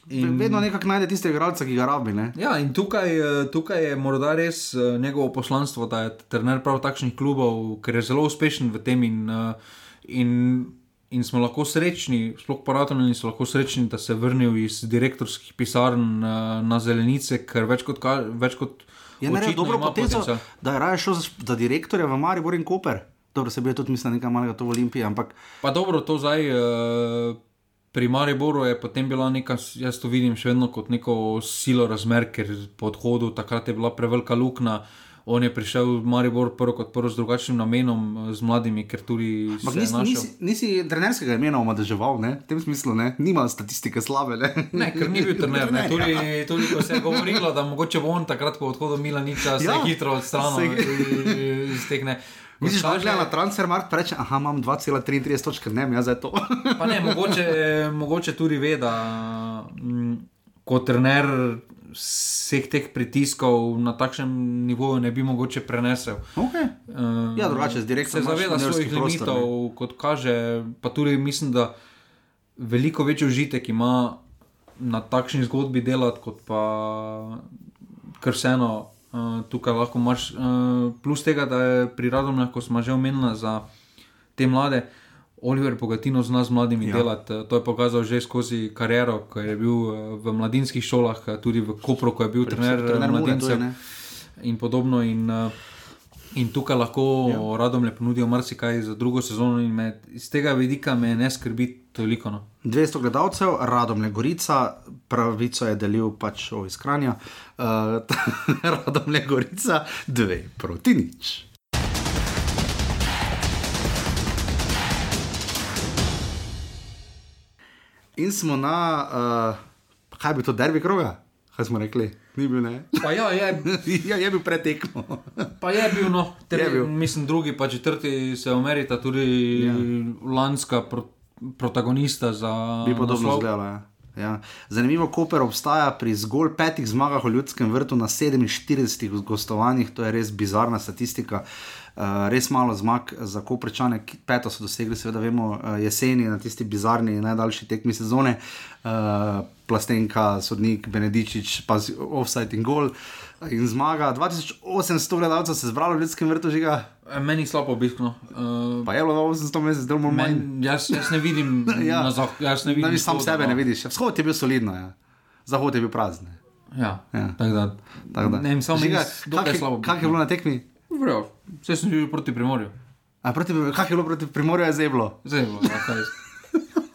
in... Vedno nekako najde tiste igralce, ki ga rabi. Ne? Ja, in tukaj, tukaj je morda res njegovo poslanstvo, da je trener prav takšnih klubov, ker je zelo uspešen v tem in, eh, in, in smo lahko srečni, sploh paratomljeni so lahko srečni, da se je vrnil iz direktorskih pisarn eh, na zelenice, ker več kot, ka- več kot Je naredil očitno dobro ima potezo, da je raje šel za, za direktorja v Maribor in Koper. Dobro, se bi tudi mislil nekaj malega to v Olimpiji, ampak Pa dobro, to zdaj. Uh, Pri Mariboru je potem bila neka, jaz to vidim še vedno kot neko silo razmer, ker po odhodu takrat je bila prevelika luknja. On je prišel v Maribor prvo kot prvo z drugačnim namenom, z mladimi, ker tudi se je nisi, nisi, nisi trenerskega imena omadeževal, ne? v tem smislu, ne? nima statistike slabe. Ne, Ne, ker ni bil trener. Ne. Ne, Tudi, ja. tudi ko se je govorilo, da mogoče bo on takrat po odhodu Milaniča se Ja, ja, hitro odstranil se- iz teh ne. Misliš, da gleda na kaže- transfermarkt, reče, aha, imam 2,33 točke, ne, jaz za to. Pa ne, mogoče, mogoče tudi ve, da mm, kot trener vseh teh pritiskov na takšnem nivoju ne bi mogoče prenesel. Okay. Uh, Ja, drugače, z direktno se zaveda svojih prostor, limitov, kot kaže. Pa tudi mislim, da veliko večji užitek ima na takšni zgodbi delati, kot pa kar vseeno. Uh, tukaj lahko imaš uh, plus tega, da je pri Radomljah, ko smo že omenili za te mlade. Oliver Bogatino zna z mladimi Ja. delati. eh, To je pokazal že skozi kariero, ko je bil eh, v mladinskih šolah, eh, tudi v Kopru, ko je bil trener, trener trener je, mladincev ne. in podobno. In, eh, in tukaj lahko Ja. radom le ponudijo marsikaj za drugo sezono, in me, iz tega vidika me ne skrbi toliko. No. 200 gledalcev, Radom le Gorica, pravico je delil pač o izkranja, uh, Radom le Gorica, dve proti nič. In smo na, uh, kaj bi to, derbi kroga? Kaj smo rekli? Ni bil ne. Pa ja, je, ja, je bil pretekmo. pa je bil, no, tre, Je bil. mislim, drugi, pa četrti se omerita, tudi Ja. lanska pro, protagonista za Bi podobno naslov. izgledalo. Ja. Ja. Zanimivo, Koper obstaja pri zgolj petih zmagah v ljudskem vrtu na 47 gostovanjih, to je res bizarna statistika. Uh, res malo zmag za Koprečane, ki- peto so dosegli, seveda vemo, uh, jeseni na tisti bizarni najdaljši tekmi sezone. Uh, Plastenka, sodnik Benedičič, pa z- offside in gol. In zmaga 2800 gledalcev se je zbralo v ljudskem vrtu, žiga. Meni slabo obiskno. Uh, Pa je bilo 800 mesecev, zdaj malo manj. Jaz, jaz ne vidim, Ja. ja. na zah, jaz ne vidim Ne, sam sebe no. ne vidiš. Vzhod je bil solidno, ja. zahod je bil prazen. Ja, Ja. ja. tako da. Tako da. Ne samo meni je- slabo. Kak je bilo na tekmi? Vrjo, vse sem že proti Primorju. A proti, kak je bilo proti Primorju, je zeblo. Zdaj je bilo, ja, kaj,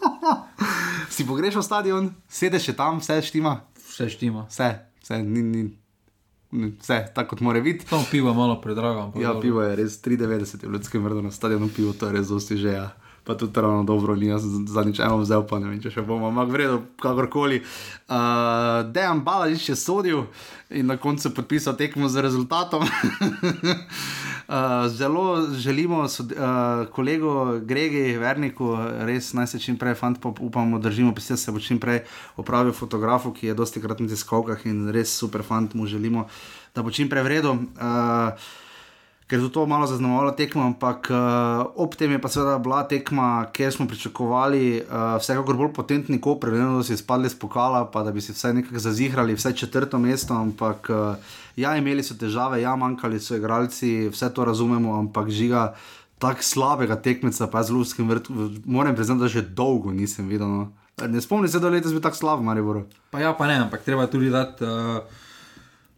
Si pogrešal stadion, sedeš še tam, vse štima, vse štima. vse, vse, ni, ni, vse tako kot mora biti. Samo pivo je malo predrago. Ja, dobro. pivo je res 93 v ljudskem vrtu na stadionu, pivo to je res dosti že. Ja. Pa tudi ravno dobro, ni jaz zadnjič eno vzel, pa ne vem, če še bomo, ampak vredno, kakorkoli. Uh, Dejan Balažič je sodil in na koncu podpisal tekmo z rezultatom. uh, zelo želimo sod, uh, kolegu Gregi Verniku, res naj se čim prej, fant, pa upamo, držimo, pa se bo čim prej opravil fotografu, ki je dosti krat na tiskovkah in res super fant, mu želimo, da bo čim prej vredno. Uh, ker tudi to malo zaznamovalo tekmo, ampak uh, ob tem je pa seveda bila tekma, kjer smo pričakovali uh, vsekakor bolj potentni koper, ne da si izpadli z pokala, pa da bi si vsaj nekako zazigrali, vsaj četrto mesto, ampak uh, ja, imeli so težave, ja, manjkali so igralci, vse to razumemo, ampak žiga. Tako slabega tekmeca, pa z Ljudskim vrtom, moram priznati, da že dolgo nisem videl. No. Ne spomnim se, da je bil tako slab, Maribor. Pa ja, pa ne, ampak treba tudi dati uh,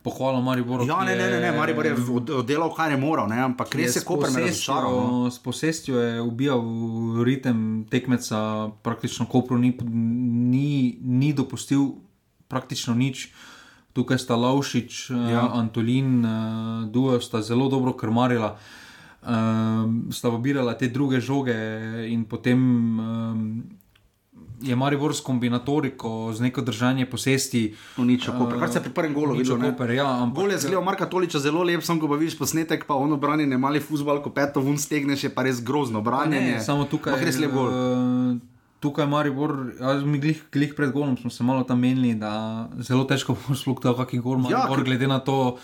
pohvalo Mariboru. Ja, ne, ne, ne, ne, Maribor je od- oddelal, kar je moral, ne, ampak res je s Koper me razočaral. No. S posestjo je ubijal ritem tekmeca, praktično Kopru ni, ni, ni dopustil praktično nič. Tukaj sta Laušič, Ja. ja. Antolin, uh, Duo sta zelo dobro krmarila. Um, sta pobirala te druge žoge, in potem um, je Maribor s kombinatoriko, z neko držanje posesti. Uničil Koper, kar se je pri prvem golu videl. Koper, ja, ampak- Gol je zgledal Marka Toliča zelo lep, sem ko pa vidiš posnetek, pa ono branjenje, mali futbol, ko peto vun stegneš, je pa res grozno branjenje. Ne, samo tukaj Ampak res lep gol. eh, Tukaj, Maribor, jaz mi glih, glih pred golom smo se malo tam menili, da zelo težko bo sploh ta kakšen gol. Ja, Maribor, ker- glede na to,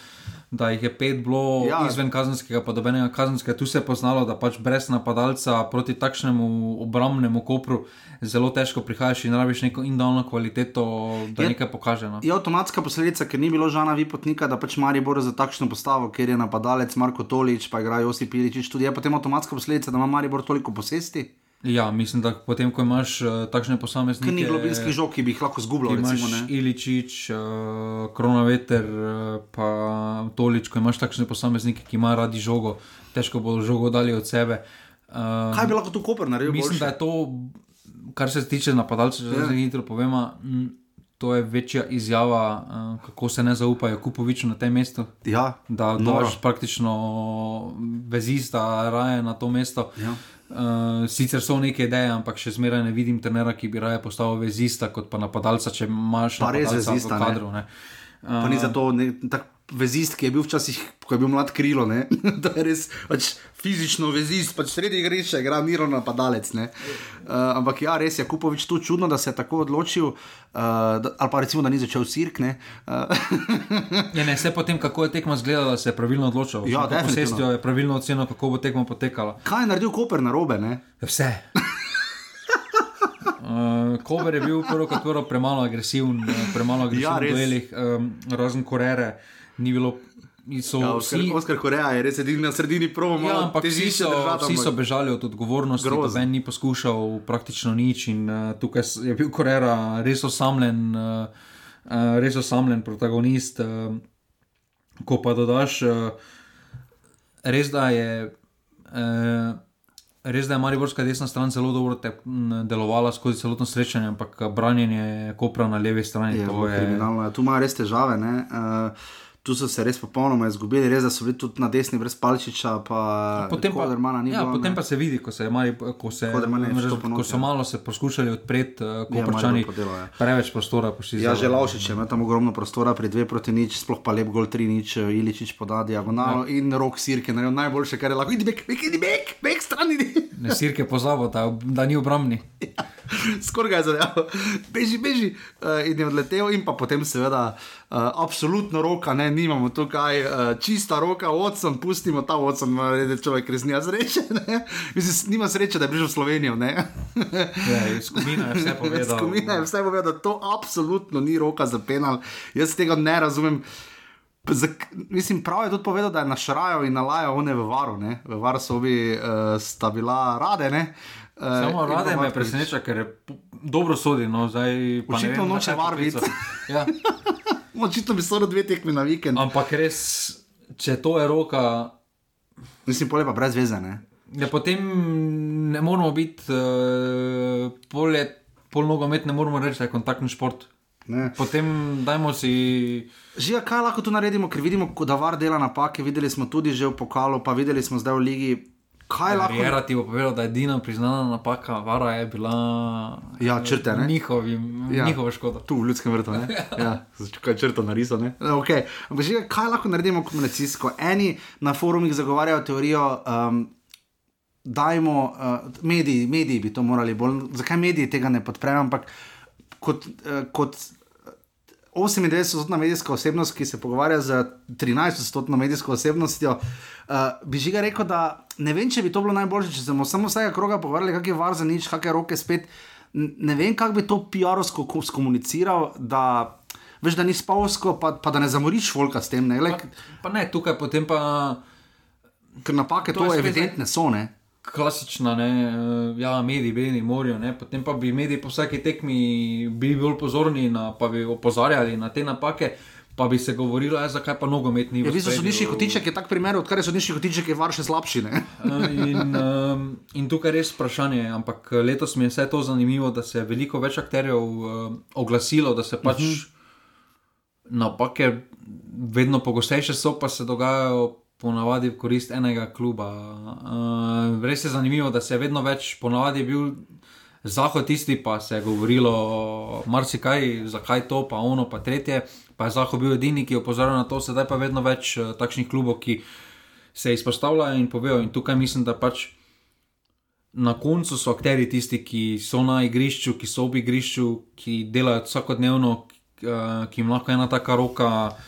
da jih je pet bilo Ja. ja. izven kazenskega, pa dobenega kazenskega, tu se je poznalo, da pač brez napadalca proti takšnemu obrambnemu kopru zelo težko prihajaš in rabiš neko individualno kvaliteto, da Je- je, nekaj pokaže. No. Je avtomatska posledica, ker ni bilo žana Vipotnika, da pač Maribor za takšno postavo, ker je napadalec Marko Tolič, pa igra Josip Piličič, tudi je potem avtomatska posledica, da ima Maribor toliko posesti, Ja, mislim, da potem, ko imaš uh, takšne posameznike. ker ni globinskih žog, ki bi jih lahko zgubljal. Recimo, ne. Iličič, uh, Kronaveter, uh, pa Tolič, ko imaš takšne posameznike, ki imajo radi žogo, težko bodo žogo dali od sebe. Uh, Kaj bi lahko tu Koper naredil? mislim, boljše? da je to, kar se tiče napadalcev, če Ja. se hitro povemo. To je večja izjava, uh, kako se ne zaupajo Kupoviču na tem mestu. Ja, Da daš praktično vezista raje na to mesto. Ja. Uh, sicer so neke ideje, ampak še zmeraj ne vidim trenera, ki bi raje postal vezista kot pa napadalca, če imaš Pa res napadalca vezista, v ne. kadru. Ne. Pa ni zato, ne, tak, vezist, ki je bil včasih, ko je bil mlad krilo, ne? da je res pač, fizično vezist, pač sredi igrišča, igra miro napadalec. Uh, ampak ja, res je Kupovič tu čudno, da se je tako odločil, uh, da, ali pa recimo, da ni začel sirk. Uh. ja, ne, vse potem, kako je tekmo zgledala, se je pravilno odločil. Ja, definitivno. je pravilno ocenil, kako bo tekmo potekala. Kaj je naredil Koper na robe? Ne? Vse. Uh, Kober je bil prvo, kot prvo, premalo agresiven, premalo agresiven ja, v duelih, um, razen Korere, ni bilo. So ja, Oskar, vsi, Oskar Koreja je res edini na sredini promo. Ja, ampak vsi so, vsi so bežali od odgovornosti, noben ni poskušal praktično nič in uh, tukaj je bil Korera res osamljen, uh, uh, res osamljen protagonist. Uh, ko pa dodaš, uh, res da je. Uh, Res je, da je Mariborska desna stran zelo dobro te, m, delovala skozi celotno srečanje, ampak branjenje kopra na levi strani je bilo kriminalno. Tu ima res težave. Uh, tu so se res popolnoma izgubili, res da so bili tudi na desni brez palčiča. Potem, pa, ja, bilo, potem pa se vidi, ko, se mali, ko, se, mrež, ko so malo se poskušali odpreti, uh, ko prečani ja, preveč prostora. Ja, že Laušič ima tam ogromno prostora, pri dve proti nič, sploh pa lep gol tri nič, eh, Iličič poda diagonalo ja. in rok sirke, najboljše, kar je lahko. Idi bek, bek, idi bek, bek stran idi. Ne sirke pozabo, da, da ni obrambni. Ja. Skoraj je zadeva, beži, beži uh, in je odletel, in pa potem, seveda, uh, absolutno roka, ne, nimamo tukaj uh, čista roka, odson, pustimo ta odson, da človek res nima sreče. Mislim, nima sreče, da je prišel v Slovenijo. ja, skupina je vse povedala. Skupina je vse povedala, da to absolutno ni roka za penal. Jaz tega ne razumem. Zak, mislim, prav je tudi povedal, da je našrajal in nalajal one v varu, ne? v varu so bi uh, sta bila rade. Uh, Samo rade me preseneča, ker je dobro sodi. No, Očitno noče variti. Ja. Očitno bi so dve tekmi na vikend. Ampak res, če to je roka. Mislim, pole pa brez veze. Ne? Ja, potem ne moramo biti uh, pol, pol nogomet, ne moramo reči, da je kontaktni šport. Ne. Potem dajmo si. Že kaj lahko tu naredimo, ker vidimo, da var dela napake. Videli smo tudi že v pokalu, pa videli smo zdaj v ligi kaj lahko. Rejera ti bo povedal, da je edina priznana napaka, vara je bila. Ja, črte, ne. Njihovi, ja. Njihova škoda. Tu v ljudskem vrtu, ne. ja, kaj črto narisal, ne. Okay. Ampak že kaj lahko naredimo komunikacijsko? Eni na forumih zagovarjajo teorijo. Um, Dajmo, uh, mediji, mediji bi to morali bolj. Zakaj mediji tega ne podprejo? Ampak kot, uh, kot 98-odstotna medijska osebnost, ki se pogovarja z 13-odstotno medijsko osebnostjo, uh, bi že ga rekel, da ne vem, če bi to bilo najboljše, če smo samo vsega kroga pogovarjali, kak je var za nič, kakšne roke spet. Ne vem, kako bi to PR-ovsko skomuniciral, da, veš, da ni spavsko, pa, pa da ne zamoriš volka s tem. Ne, Le, pa, pa ne, tukaj potem pa. Ker napake to, to evidentne so. Ne? Klasična, ne, eh, ja, mediji, mediji morajo, potem pa bi mediji po vsaki tekmi bili bolj pozorni in pa bi opozarjali na te napake. Pa bi se govorilo, ja, zakaj pa nogomet ni več. Ja, sodniški kotiček je tak primer, odkar je sodniški kotiček, je var še slabši. Eh, in, um, in tukaj je res vprašanje, ampak letos mi je vse to zanimivo, da se je veliko več akterjev uh, oglasilo, da se pač uh mhm. -huh. napake vedno pogostejše so, pa se dogajajo ponavadi v korist enega kluba. Uh, res je zanimivo, da se je vedno več, ponavadi je bil zahod tisti, pa se je govorilo marsikaj, zakaj to, pa ono, pa tretje. Pa je zahod bil edini, ki je opozoril na to, sedaj pa je vedno več uh, takšnih klubov, ki se izpostavljajo in povejo. In tukaj mislim, da pač. Na koncu so akteri tisti, ki so na igrišču, ki so v igrišču, ki delajo vsakodnevno, ki jim lahko ena taka roka uh,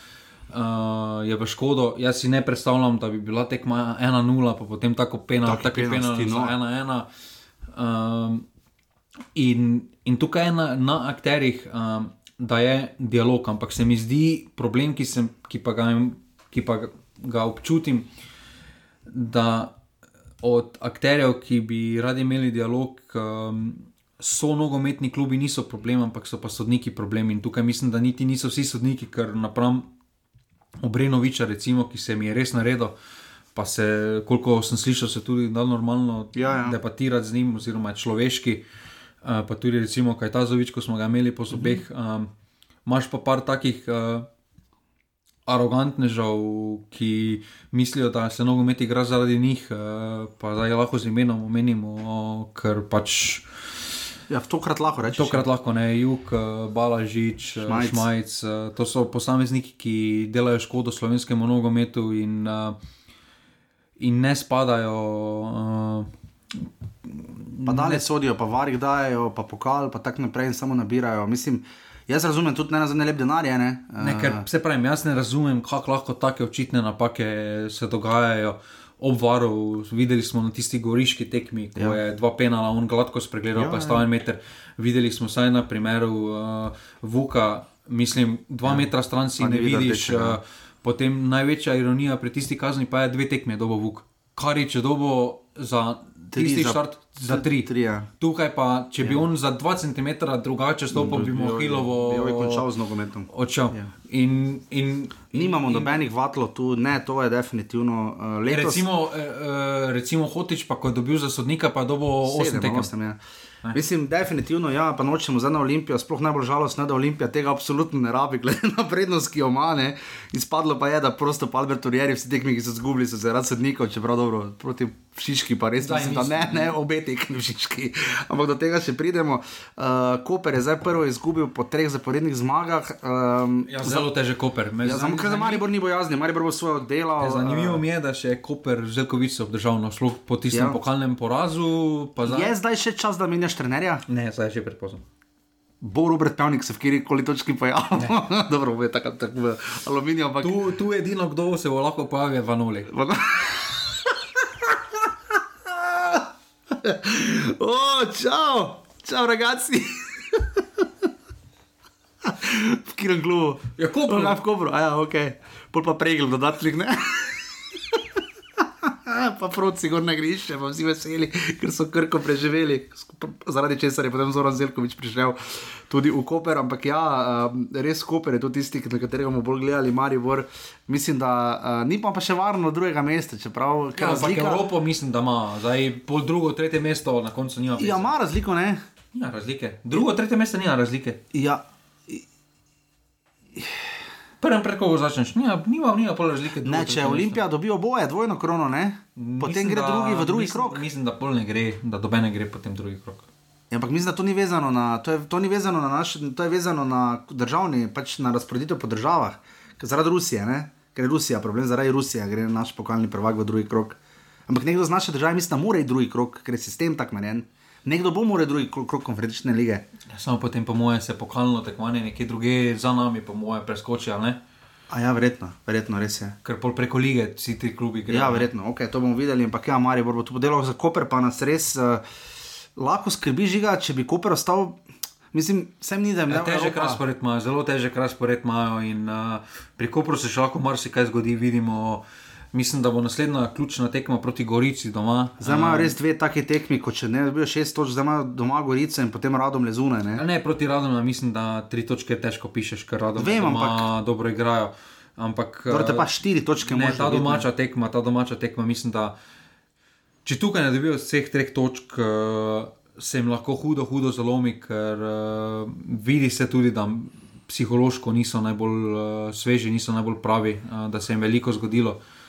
uh, je v škodo. Jaz si ne predstavljam, da bi bila tekma 1-0, pa potem tako pena, tako pena, no. 1-1. Um, in, in tukaj je na, na akterjih, um, da je dialog, ampak se mi zdi problem, ki, sem, ki, pa, ga, ki pa ga občutim, da od akterjev, ki bi radi imeli dialog. Um, So nogometni klubi, niso problem, ampak so pa sodniki problem. In tukaj mislim, da niti niso vsi sodniki, ker napram Obrenoviča, recimo, ki se mi je res naredil. Pa se, koliko sem slišal, se tudi da normalno ja, ja. debatirati z njim, oziroma človeški. Uh, pa tudi, recimo, kaj ta zovič, ko smo ga imeli po sobeh. Um, Máš pa par takih uh, arogantnežav, ki mislijo, da se nogomet igra zaradi njih, uh, pa da je lahko z imenom omenimo, ker pač Ja, tokrat lahko rečeš. Tokrat lahko ne, jug, eh, Balažič, eh, Šmajc. Šmajc. eh, To so posamezniki, ki delajo škodo slovenskemu nogometu in, in ne spadajo. eh, Pa dalje sodijo, pa varik dajo, pa pokal, pa tako naprej in samo nabirajo. Mislim, jaz razumem tudi ne na zadnje lep denar, ne? Ne, ker se pravi, jaz ne razumem, kako lahko take očitne napake se dogajajo. Obvarov, videli smo na tisti goriški tekmi, ko Ja. ja. je dva penala, on gladko spregledal, Ja, ja, pa je ja. stal en meter. Videli smo vsaj na primeru uh, Vuka, mislim, dva ja. metra stran si Pa ne vidiš. rdečega. Uh, potem največja ironija pri tisti kazni pa je dve tekme dobo Vuk. Kar je če dobo za tisti za- štart za tri. tri, ja. Tukaj pa, če bi on za dva centimetra drugače stopil, bi mu Hilovo Jo je končal z nogometom. odšel. Ja. In, in, Nimamo in, nobenih vatlov tu, ne, to je definitivno uh, letos. Recimo, eh, eh, recimo Hotič, pa ko je dobil za sodnika, pa je dobil 8 Sedem, tekem. ja. Mislim, definitivno, ja, pa nočemo za na Olimpijo, sploh najbolj žalostno da Olimpija tega absolutno ne rabi, glede na prednost, ki jo ima. ne. Izpadlo pa je, da prosto pa Albert Urieri, vsi tekmi, ki so zgubili, so zaradi sodnikov, čeprav dobro, proti Šiški pa res Zdaj mislim, da ne, ne, obe tekmi v Šiški. Ampak do tega še pridemo. Uh, Koper je zdaj prvo izgubil po treh zaporednih zmagah. Um, Ja, zelo težek koper. Me ja, zan- samo ker za Maribor ni bojazni, Maribor bo svoje oddelal. Zanimivo eh, mi je, da še je Koper Željkovič se obdržal na slog po tistem Ja. pokalnem porazu. Zdaj... Je zdaj še čas, da menjaš trenerja? Ne, zdaj je že prepozno. Bo Robert Pavnik se v kjer koli točki pojavil. Dobro, bo je tako tak v aluminiju, ampak. Tu, tu edino, kdo se bo lahko pojavil, je Vanoli. o, čau, čau, ragazzi. v klubu? Ja, Kopru. Ja, v Kopru, a ja, ok. Pol pa pregel dodatnih, ne? pa proci gor na grišče, pa vsi veseli, ker so krko preživeli, zaradi česar je potem Zoran Zelkovič prišel tudi v Koper. Ampak ja, res Koper je to tisti, na katerega bomo bolj gledali, Maribor. Mislim, da uh, ni pa, še varno drugega mesta, čeprav ker Ja, razlika- Evropo mislim, da ima, zdaj pol drugo, tretje mesto, na koncu nima. Ja, ima razliko, ne? Nima razlike. Drugo, tretje mesto nima razlike. Ja, Prvem pred kogo začneš, nima, nima, nima pol razlike. drugo, ne, če mesto. Olimpija dobi oboje, dvojno krono, ne? Potem Mislim, gre da- drugi v drugi mislim, krok. Mislim, da pol ne gre, da doben ne gre potem drugi krok. Ja, ampak mislim, da to ni vezano na, to je, to ni vezano na, naš, to je vezano na državni, pač na razporeditev po državah, zaradi Rusije, ne? ker je Rusija problem, zaradi Rusije gre naš pokalni prvak v drugi krok. Ampak nekdo z naše države misli, da mora iti drugi krok, ker je sistem tak narejen. Nekdo bo moral drugi krok, konferenčne lige. Ja, samo potem, po moje, se pokalno tekmovanje nekje druge za nami, po moje, preskoči? A ja, verjetno, verjetno res je. Ker pol preko lige vsi ti klubi grejo. Ja, verjetno, okay, to bomo videli, ampak ja, Maribor bo tu delal za Koper, pa nas res uh, lahko skrbi žiga, če bi Koper ostal. Mislim, sem ni da jim Ja, ne težek razpored imajo, zelo težek razpored imajo in uh, pri Kopru se še lahko marsikaj zgodi. Vidimo, mislim, da bo naslednja ključna tekma proti Gorici doma. Zdaj imajo res dve taki tekmi, kot če ne bi bilo šest točk, zdaj imajo doma Gorico in potem radom lezune. Ne? A Ne, proti Radomu mislim, da tri točke težko pišeš, ker Radom Vem, doma ampak- dobro igrajo. Ampak Torej, te eh, pa štiri točke Ne, ta ne. domača tekma, ta domača tekma, mislim, da če tukaj ne dobijo vseh treh točk, uh, se jim lahko hudo, hudo zalomi, ker uh, vidi se tudi, da psihološko niso najbolj uh, sveži, niso najbolj pravi, uh, da se jim veliko zgodilo. Uh,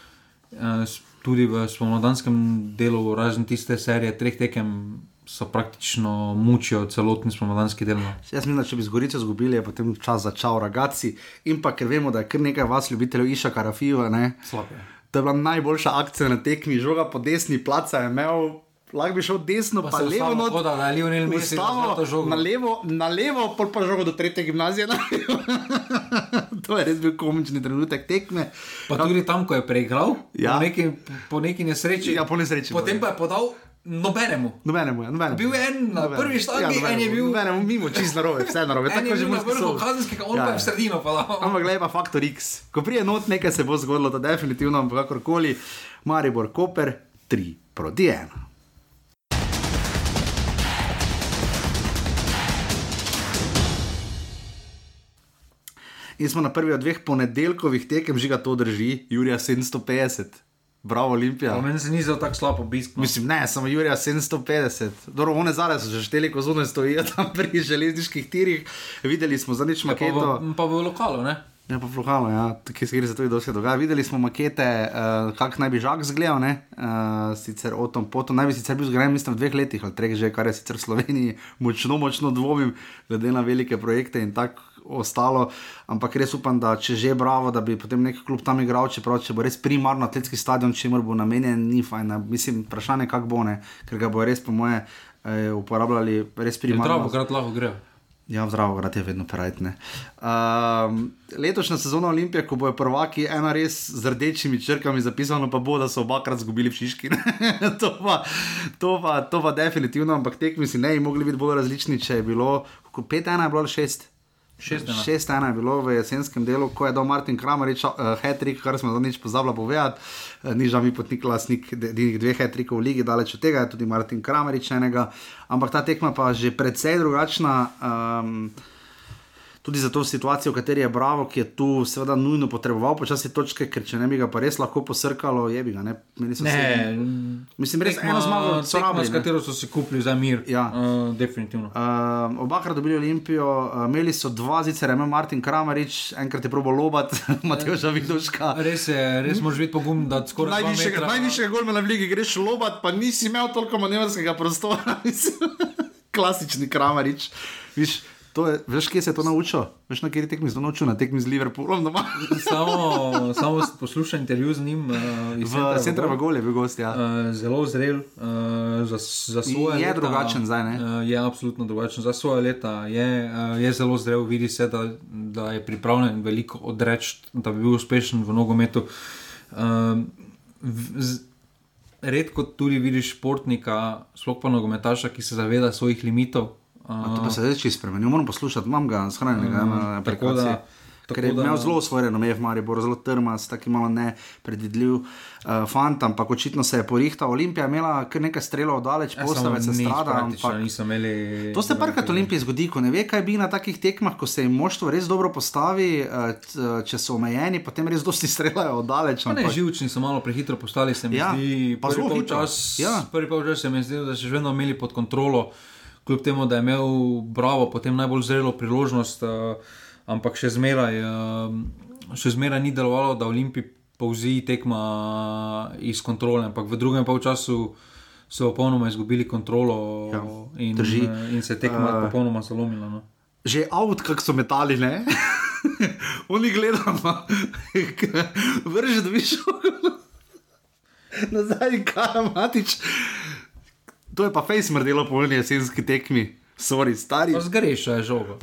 tudi v spomladanskem delu, razen tiste serije treh tekem, so praktično mučijo celotni spomladanski del. no. Jaz mislim, da če bi z Gorico izgubili, je potem čas začel ragati. In pa ker vemo, da je kar nekaj vas, ljubiteljev Iša Karafijeva, ne. Slabo je. To je bila najboljša akcija na tekmi, žoga po desni, placa je imel, lahko bi šel desno, pa, Pa levo not. kot da je Lionel Messi Ustavil to žogo. na levo, na levo, pol pa žogo do tretje gimnazije. na levo. to je res bil komični trenutek tekme. Pa tudi tam, ko je preigral, Ja. po, neki, po neki nesreči. Ja, po nesreči, Potem pa pa je podal nobenemu. Nobenemu je, nobenemu. Bil je en na prvi štangi, en je bil- Nobenemu mimo, čist narobe, vse narobe. Tako je že na vrhu kazenskega, on Ja, pa je ja. v sredino podal. Ampak gledaj pa faktor X. Ko prije not nekaj se bo zgodilo, da definitivno, ampak kakorkoli, Maribor Koper 3 proti 1. In smo na prvi od dveh ponedeljkovih tekem, žiga to drži, Jurija 750, bravo Olimpija. Ja, meni se ni zelo tako slab obisk. No. Mislim, ne, samo Jurija 750. Dobro, one zale so že šteli, ko zunaj stojijo tam pri železniških tirih. Videli smo za nič Ja, pa, maketo. v, pa v lokalu, ne? Ja, pa flukalo, ja, ki se gre za to, da se dogaja. Videli smo makete, uh, kako naj bi žak zgledal, ne? Uh, sicer o tom potom, naj bi sicer bil zgrajen, mislim, v dveh letih ali treh že, kar je sicer v Sloveniji močno, močno dvomim, glede na velike projekte in tako ostalo. Ampak res upam, da če že bravo, da bi potem nek klub tam igral, čeprav če bo res primarno atletski stadion, če mora bo namenjen, ni fajn. Mislim, vprašanje, kako bo ne, ker ga bo res, po moje, eh, uporabljali res primarno. Prav, krat lahko grejo. Ja, zdravo, grad je vedno prajtne. Um, letošnja sezona Olimpije, ko bojo prvaki, ena res z rdečimi črkami zapisano, pa bo, da so obakrat zgubili v Šiški. to, pa, to, pa, to pa definitivno, ampak tekmi si ne bi mogli biti bolj različni, če je bilo 5-1, je bilo 6. Šest ena je bilo v jesenskem delu, ko je dal Martin Kramerič, uh, hetrik, kar smo zadnjič pozabili povedati. Uh, ni žal mi potnik lasnik dveh hetrikov v ligi, daleč od tega je tudi Martin Kramerič enega. Ampak ta tekma pa je že precej drugačna. Um, tudi za to situacijo, v kateri je Bravo, ki je tu seveda nujno potreboval počasi točke, ker če ne bi ga pa res lahko posrkalo, je bi ga. Ne, ne se, mislim, res eno zmago, s katero so si kupili za mir. Ja, uh, definitivno. Uh, Obakrat dobili Olimpijo, uh, imeli so dva zice, remen Martin Kramarič, enkrat je probo lobat, Mateo Žavidoška. Res je, res moraš biti pogum, da skoraj najvišjega, najvišjega golmena v ligi greš lobat, pa nisi imel toliko manevrskega prostora. Klasični Kramarič. Viš, Je, veš, kje se je to naučil? Veš, na kateri tekmi se je to naučil, na tekmi z Liverpoolom. samo, samo poslušaj intervju z njim. Uh, v centru Vagol je bil gost. Ja. Uh, zelo zrel uh, za, za svoje. Je leta, drugačen zdaj. Uh, je absolutno drugačen za svoje leta. Je, uh, je zelo zrel, vidi se, da, da je pripravljen veliko odreči, da bi bil uspešen v nogometu. Uh, Redko tudi vidiš športnika, sploh pa nogometaša, ki se zaveda svojih limitov, Uh, to pa se zdaj čisto spremenil, moram poslušati, imam ga shranjenega uh, na aplikacije. Ker je imel zelo svoje renome, v Mariju, zelo trmast, tako malo nepredvidljiv uh, fant, ampak očitno se je porihtal. Olimpija je imela kar nekaj strelov daleč, ja, postavec se strada. Imeli... To se parkrat Olimpiji zgodi, ko ne ve, kaj bi na takih tekmah, ko se jim moštvo res dobro postavi, uh, če so omejeni, potem res dosti strelajo daleč. Ampak... Ne, živčni so malo prehitro postali, se mi ja, zdi. Pa zelo hitro. Ja. Prvi že se mi zdi, da so že vedno imeli pod kontrolo kljub temu, da je imel Bravo potem najbolj zrelo priložnost, uh, ampak še zmeraj, uh, še zmeraj ni delovalo, da Olimpij povzi tekma eh, iz kontrole. Ampak v drugem času so popolnoma izgubili kontrolo ja, in, in se tekma uh, popolnoma zalomila. No. Že avt, kako so metali, ne? Oni gledamo, vrži, da bi šel nazaj, karamatič. To je pa fejs mrdelo po eni jesenski tekmi, sorry, stari. Zgrešil je žogo.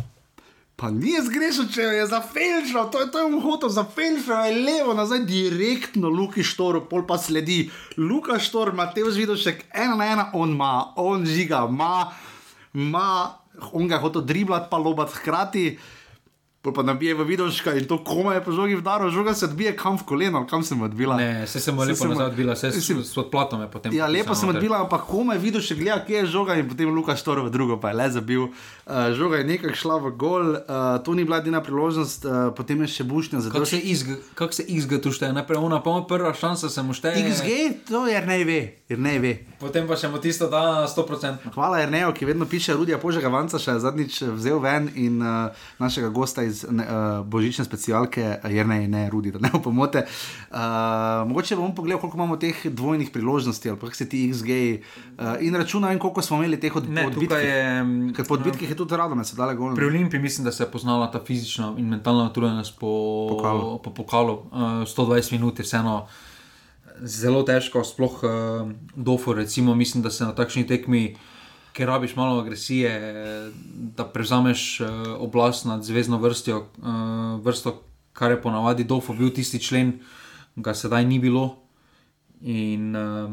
Pa ni zgrešil, če je za felšal, to je to je hotel za felšal, je levo nazaj, direktno Luki Štor, pol pa sledi. Luka Štor, Matej Zvidošek, ena na ena, on ima, on žiga, ima, on ga je hotel driblat, pa lobat hkrati. Pol pa nabije v videoška in to komaj je po žogi vdaro, žoga se odbije kam v koleno, kam sem odbila. Ne, se sem lepo nazaj odbila, se sem s podplatom je potem. Ja, lepo sem odbila, ampak komaj videl še gleda, kje je žoga in potem Luka Štor v drugo, pa je le zabil. Uh, žoga je nekako šla v gol, uh, to ni bila edina priložnost, uh, potem je še bušnja za to. Kako se XG tu šteje? Najprej ona, pa prva šansa se mu šteje. XG, to je ne ve, ne ve. Potem pa še mu tisto da 100%. Hvala Erneo, ki vedno piše, Rudija Požega Vanca še zadnjič vzel ven in uh, našega gosta iz ne, uh, božične specialke, jer ne, ne, rudi, da ne opomote. Uh, mogoče bomo pogledali, koliko imamo teh dvojnih priložnosti, ali pa se ti XG uh, in računaj, koliko smo imeli teh odbitkov. Ker po odbitkih je tudi rado, da se dale gole. Pri Olimpiji mislim, da se je poznala ta fizična in mentalna utrujenost po pokalu. Po pokalu. Uh, 120 minut je vseeno. Zelo težko, sploh uh, dofo, recimo, mislim, da se na takšni tekmi ker rabiš malo agresije, da prevzameš uh, oblast nad zvezdno vrstjo, uh, vrsto, kar je ponavadi Dofo bil tisti člen, ga sedaj ni bilo. In, uh,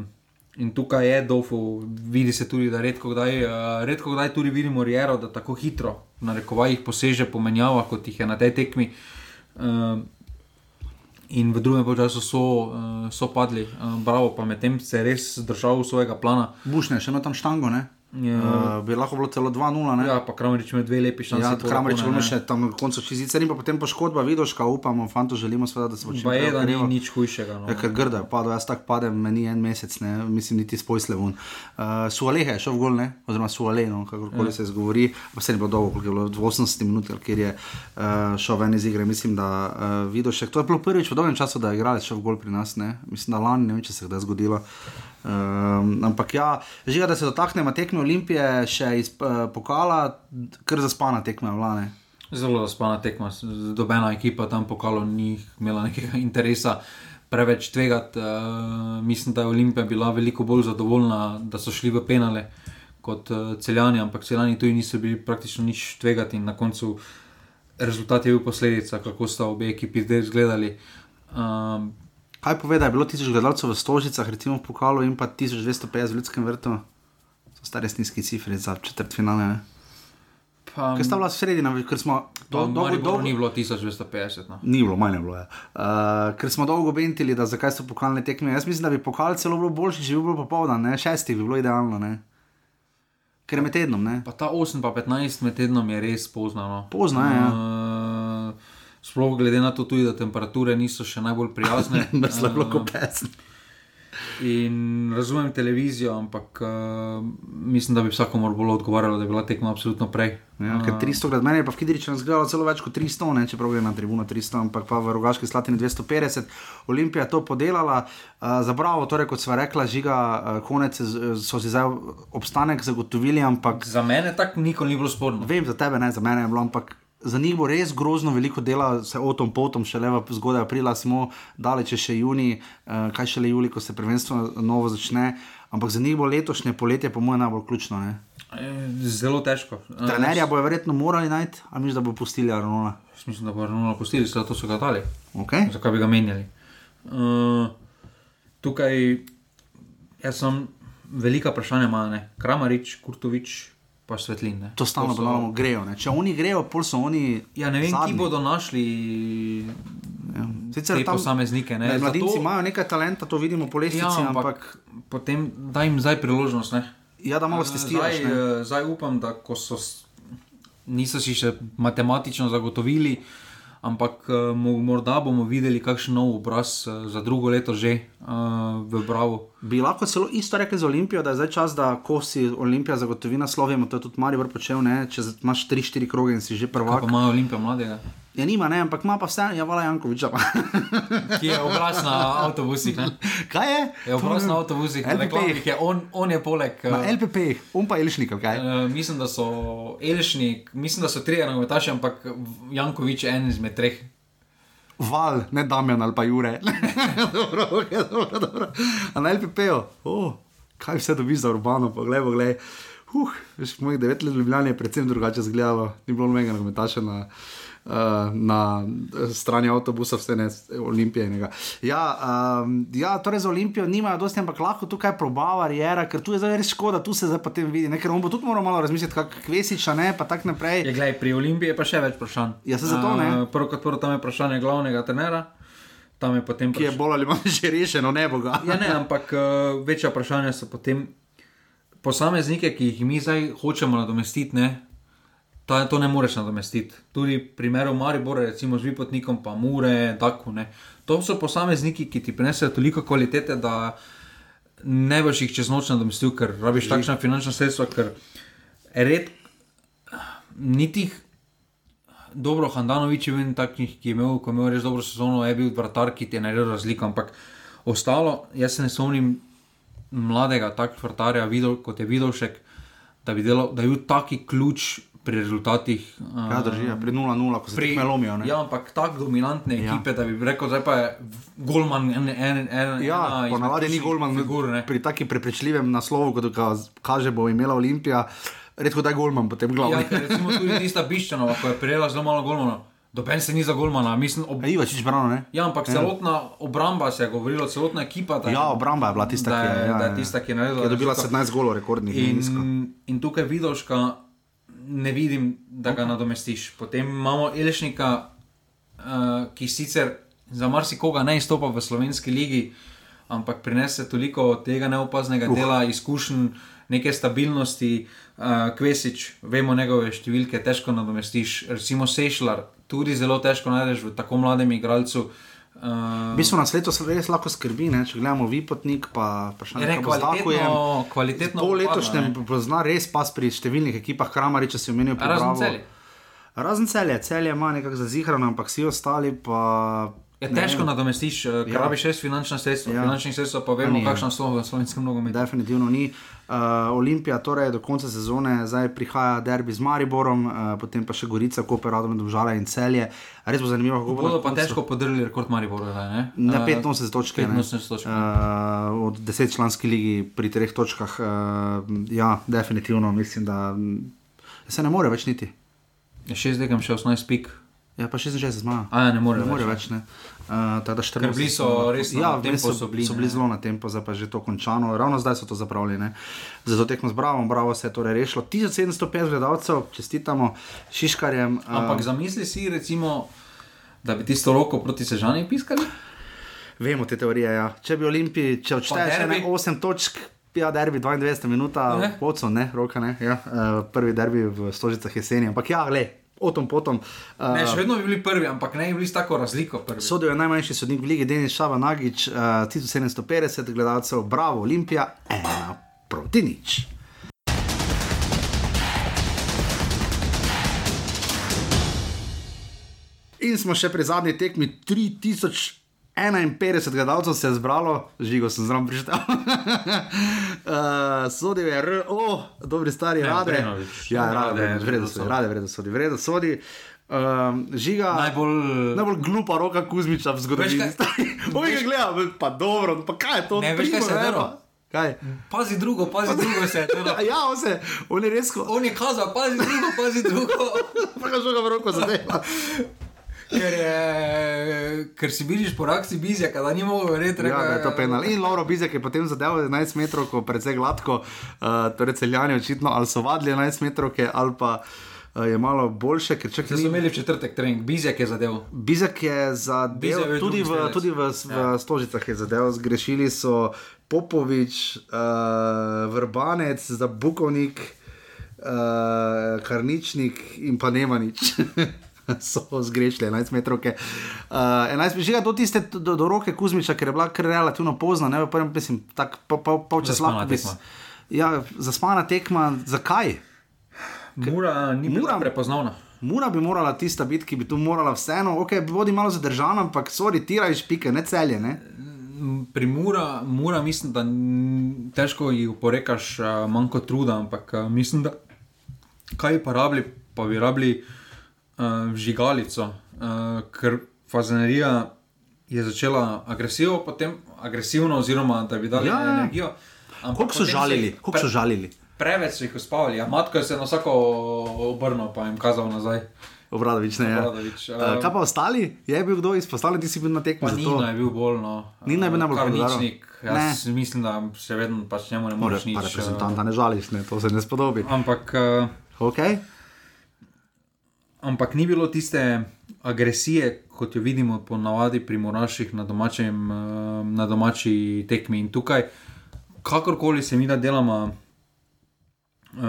in tukaj je Dofo, vidi se tudi, da redko kdaj, redko kdaj tudi vidimo Riero, da tako hitro na rekovajih poseže po menjavah, kot jih je na tej tekmi. In v drugem času so, so padli, bravo, pa medtem se je res držal svojega plana. Bušne, še ima tam štango, ne? Uh, bi lahko bilo celo 2-0. ne? Ja, pa Kramerič ima dve lepi šansi. Ja, Kramerič bo ne, še tam na koncu čizice, ni pa potem poškodba, vidoška, upamo, fanto želimo seveda, da se bo čim prej je, da ni nič hujšega. No. Ja, ker grda, padel, jaz tako padem, meni en mesec, ne, mislim, niti spojslevun. Uh, Sualehe je šel v gol, ne, oziroma Suale, no, kakorkoli ja. se izgovori, pa se ni bilo dolgo, koliko je bilo, v 80 minut, kjer je uh, šel ven iz igre, mislim, da uh, Vidošek, to je bilo prvič v dolgem času, da je igralec šel v gol pri nas, ne, mislim, da lani, ne vem, če se je kdaj zgodilo. Um, ampak ja, žiga, da se dotaknemo tekme Olimpije, še iz uh, pokala, kar zaspana tekma vlane. Zelo zaspana tekma, dobena ekipa tam pokalo ni imela nekega interesa preveč tvegati. Uh, mislim, da je Olimpija bila veliko bolj zadovoljna, da so šli v penale kot uh, celjani, ampak celjani tudi niso bili praktično nič tvegati in na koncu rezultat je bil posledica, kako sta obe ekipi zdaj izgledali. Um, Kaj pove, da je bilo tisoč gledalcev v Stožicah, recimo v Pokalu, in pa 1250 v Ljudskem vrtu? So stare sniski cifre za četrt finale. Ne? pa, Ker sta bila sredina, ker smo do, do, dolgo, dolgo, ni bilo 1250. No. Ni bilo, manj je bilo. Ja. Uh, ker smo dolgo bentili, da zakaj so pokalne tekme. Jaz mislim, da bi pokal celo bilo boljši, če bi bil popoldan, ne? šestih bi bilo idealno. Ne? Ker je med tednom. Ne? Pa ta 8 pa 15 med tednom je res pozno. No. Pozno je, ja. Sploh glede na to, tudi, da temperature niso še najbolj prijazne. Brez lahko kot pesem. In razumem televizijo, ampak uh, mislim, da bi vsakomor bolj odgovarjalo, da je bila tekma absolutno prej. Ja, ker 300 krat meni je pa v Kidriču zgledalo celo več kot 300, ne, čeprav je na tribuno 300, ampak pa v Rogaški Slatini 250. Olimpija je to podelala, uh, za bravo, torej kot sva rekla, žiga, uh, konec so si zdaj obstanek zagotovili, ampak Za mene tako nikoli ni bilo sporno. vem za tebe, ne za mene je bilo, ampak. Za njih bo res grozno veliko dela, se o tom potom, šele v zgodaj aprila smo, daleč še juni, uh, kaj šele juli, ko se prvenstvo novo začne. Ampak za njih bo letošnje poletje, po mojem, najbolj ključno. Ne? Eh, Zelo težko. Eh, Trenerja bojo verjetno morali najti, a misliš, da bo pustili Arnola? Jaz Mislim, da bo ravno pustili, zato so ga dali. Okay. Zakaj bi ga menjali? Uh, tukaj jaz sem velika vprašanja, ima ne. Kramarič, Kurtovič, pa Svetlin. Ne. To stalno so- ponavljamo, grejo. Ne? Če oni grejo, pol so oni. Ja, ne vem, zadnji. ki bodo našli Ja. Sicer tam posameznike. Ne. ne, mladinci Zato- imajo nekaj talenta, to vidimo po lestvici, Ja, ampak, ampak potem daj jim zdaj priložnost. Ne. ja, da malo Zdaj, stestiraš. ne. eh, zdaj upam, da ko so, niso si še matematično zagotovili, ampak eh, mo- morda bomo videli kakšen nov obraz eh, za drugo leto že uh, v Bravo. Bi lahko celo isto rekli za Olimpijo, da je zdaj čas, da ko si Olimpija zagotovi naslov, vemo, to je tudi Maribor počel, ne? če imaš 3-4 kroge in si že Pa prvak. ima Olimpija mladega, Ja, nima, ne, ampak ima pa vse, ja, vala Jankoviča. ki je obraz na avtobusih. Ne? kaj je? Je obraz na avtobusih, na LPP. reklamih je on, on je poleg. Na eh, LPP, on pa Elšnik, kaj? Uh, mislim, da so Elšnik, mislim, da so tri nogometaši, ampak Jankovič je en izmed treh. Val, ne Damjan ali pa Jure. dobro, okay, dobro, dobro. A na LPP-ju, oh, kaj vse dobiš za urbano, poglej, poglej. Uh, veš, mojih devet let v Ljubljani je predvsem drugače izgledalo, ni bilo nobenega nogometaša na, uh, na strani avtobusa, vse ne, olimpijskega. Ja, um, ja, torej za Olimpijo nimajo dosti, ampak lahko tukaj probava, jera, ker tu je zdaj res škoda, tu se zdaj potem vidi, ne, ker on bo tudi moral malo razmisliti, kak kvesiča, ne, pa tako naprej. Je, glej, pri Olimpiji je pa še več vprašanj. Ja, saj zato, ne. Uh, prvo kot prvo, tam je vprašanje glavnega trenera, tam je potem Ki je bolj ali manj že rešeno, ne bo ga. Ja, ne, ampak uh, večja vprašanja so potem posameznike, ki jih mi zdaj hočemo nadomestiti. Ne? Ta, to ne moreš nadomestiti. Tudi v primeru Maribora, recimo z Vipotnikom, pa Mure, Daku. Ne? To so posamezniki, ki ti prinesejo toliko kvalitete, da ne boš jih čez noč nadomestil, ker rabiš takšna finančna sredstva, ker red, niti dobro, Handanovič je bil takih, ki je imel, ko je imel res dobro sezono, je bil vratar, ki ti je naredil razliko, ampak ostalo, jaz se ne spomnim mladega takega vrtarja, videl, kot je Vidovšek, da bi, delal, da je bil taki ključ pri rezultatih. uh, Ja, drži, ja, pri 0-0, ko se pri... lomijo. Ne? Ja, ampak tako dominantne Ja. ekipe, da bi rekel, da je Golman en, en, en, Ja, ponavadi ni golman figur. ne. pri taki prepričljivem naslovu, kot ga kaže, bo imela Olimpija, redko da je golman potem Ja, glavni. ker recimo tudi tista Biščanova, ko je prijela zelo malo golmana. Doben se ni za golmana, mislim, ob... Ja, Ivačič brano, ne? Ja, ampak celotna obramba se je govorila, celotna ekipa. Da, Ja, obramba je bila tista, da ki je, je, ja, da ja. je tista, ki je naredila. Je dobila razliko. 17 golov rekordnih. In, in tukaj vidiš, ne vidim, da ga nadomestiš. Potem imamo Elšnika, uh, ki sicer za marsikoga ne izstopa v slovenski ligi, ampak prinese toliko tega neopaznega uh. dela, izkušenj, neke stabilnosti. Uh, Kvesič, vemo njegove številke, težko nadomestiš. Recimo Sešljar, tudi zelo težko najdeš v tako mladem igralcu. Uh, Mi smo na svetu res lahko skrbi, ne? če gledamo Vipotnik, pa še nekaj kvalitetno. kvalitetno to letošnje pozna res pas pri številnih ekipah, Kramari, če si omenil. Razen celje. Razen celje, celje ima nekako zazihrano, ampak vsi ostali pa. Je težko nadomestiš, ker ja. rabiš res finančna sredstva. Ja. Finančnih sredstev pa vemo, kakšno so v slovenskem nogometu. Definitivno ni. Uh, Olimpija, torej do konca sezone, zdaj prihaja derbi z Mariborom, uh, potem pa še Gorica, Koper, Radom, Dvožale in Celje. Res bo zanimivo, kako bodo. Bodo pa težko podrli rekord Maribora. Ne? Na 85 točk. 85 točk. Uh, od 10 članski ligi pri treh točkah. Uh, ja, definitivno mislim, da se ne more več niti. 6 dekam še 18 pik. Ja, pa 66 zmaga. Ja, ne more, ne more več. Ne. Uh, Ker bili so res ja, na tempo, so, so, bili, so bili zelo na tempo, zdaj pa je že to končano. Ravno zdaj so to zapravili. Ne. Zato tekmo z Bravo, Bravo se je torej rešilo. 1705 gledalcev, čestitamo Šiškarjem. Uh, Ampak zamisli si, recimo, da bi tisto roko proti Sežani piskali? Vemo te teorije. Ja. Če bi Olimpiji, če odšteješ 8 točk. Ja, derbi 22 minut, pocon, ne, roka ne. Ja, uh, prvi derbi v Stožicah jeseni. Ampak ja, le, o tom potom. Uh, ne, še vedno bi bili prvi, ampak ne bi bili tako razliko. Sodijo najmanjši sodnik v Ligi, Denis Šava Nagič, uh, 1750 gledalcev, bravo, Olimpija, ena proti nič. In smo še pri zadnji tekmi 3000. 51 gledalcev se je zbralo, žigo sem zraven prišel. uh, sodi je R, oh, dobri stari, rade. Ja, rade, vredno sodi, rade, vredno sodi, vredno sodi. Um, žiga, najbolj, najbolj glupa roka Kuzmiča v zgodovini. Oj, ga gledam, pa dobro, pa kaj je to? Ne veš, kaj se je. Kaj? Pazi drugo, pazi drugo se je zgodilo. ja, on, se, on je res. On je kazal, pazi drugo, pazi drugo. pa ga žoga v roko zadeva ker, je, ker si vidiš po reakciji Bizjaka, da ni mogel verjeti, ja, da je to penal. In Lauro Bizjak je potem zadeval 11 metrov, ko precej gladko, uh, torej celjani očitno ali so vadili 11 metrov, ali pa. Uh, je malo boljše, ker če smo imeli v četrtek trening, Bizek je zadeval. Bizek je zadeval, tudi, v, tudi v, v ja. Stožicah je zadeval, zgrešili so Popovič, uh, Vrbanec, Zabukovnik, uh, Karničnik in pa Nemanič. so zgrešili 11 metrov. Uh, 11 metrov, do tiste do, do roke Kuzmiča, ker je bila relativno pozna, ne vem, mislim, tako pol, pol, pol čas lahko. Ja, zaspana tekma, zakaj? Mura ni bila prepoznavna. Mura bi morala tista biti, ki bi tu morala vseeno, ok, bodi malo zadržana, ampak sorry, tiraj špike, ne celje. Ne? Pri Mura, Mura mislim, da težko jih uporekaš, uh, manjko truda, ampak uh, mislim, da kaj pa rabili, pa bi rabili uh, žigalico, uh, ker fazenerija je začela agresivo, potem agresivno, oziroma da bi dali ja, ja. energijo. Kako so žalili? Kako so žalili? Preveč so jih uspavali, a matka se je na vsako obrnil, pa jim kazal nazaj. Obradovič, ne. Obradovič, ja. uh, kaj pa ostali? Je bil kdo izpostavljen, ti si bil na tekmi? Nina je bil bolj. No. Nina je bil najbolj karničnik. Jaz ne. mislim, da še vedno pač njemu ne moreš nič. Reprezentant, ne žališ, ne, to se ne spodobi. Ampak. Uh, okay ampak ni bilo tiste agresije, kot jo vidimo po navadi pri Moraših na, domačem, eh, na domači tekmi. In tukaj, kakorkoli se mi da delamo. Uh,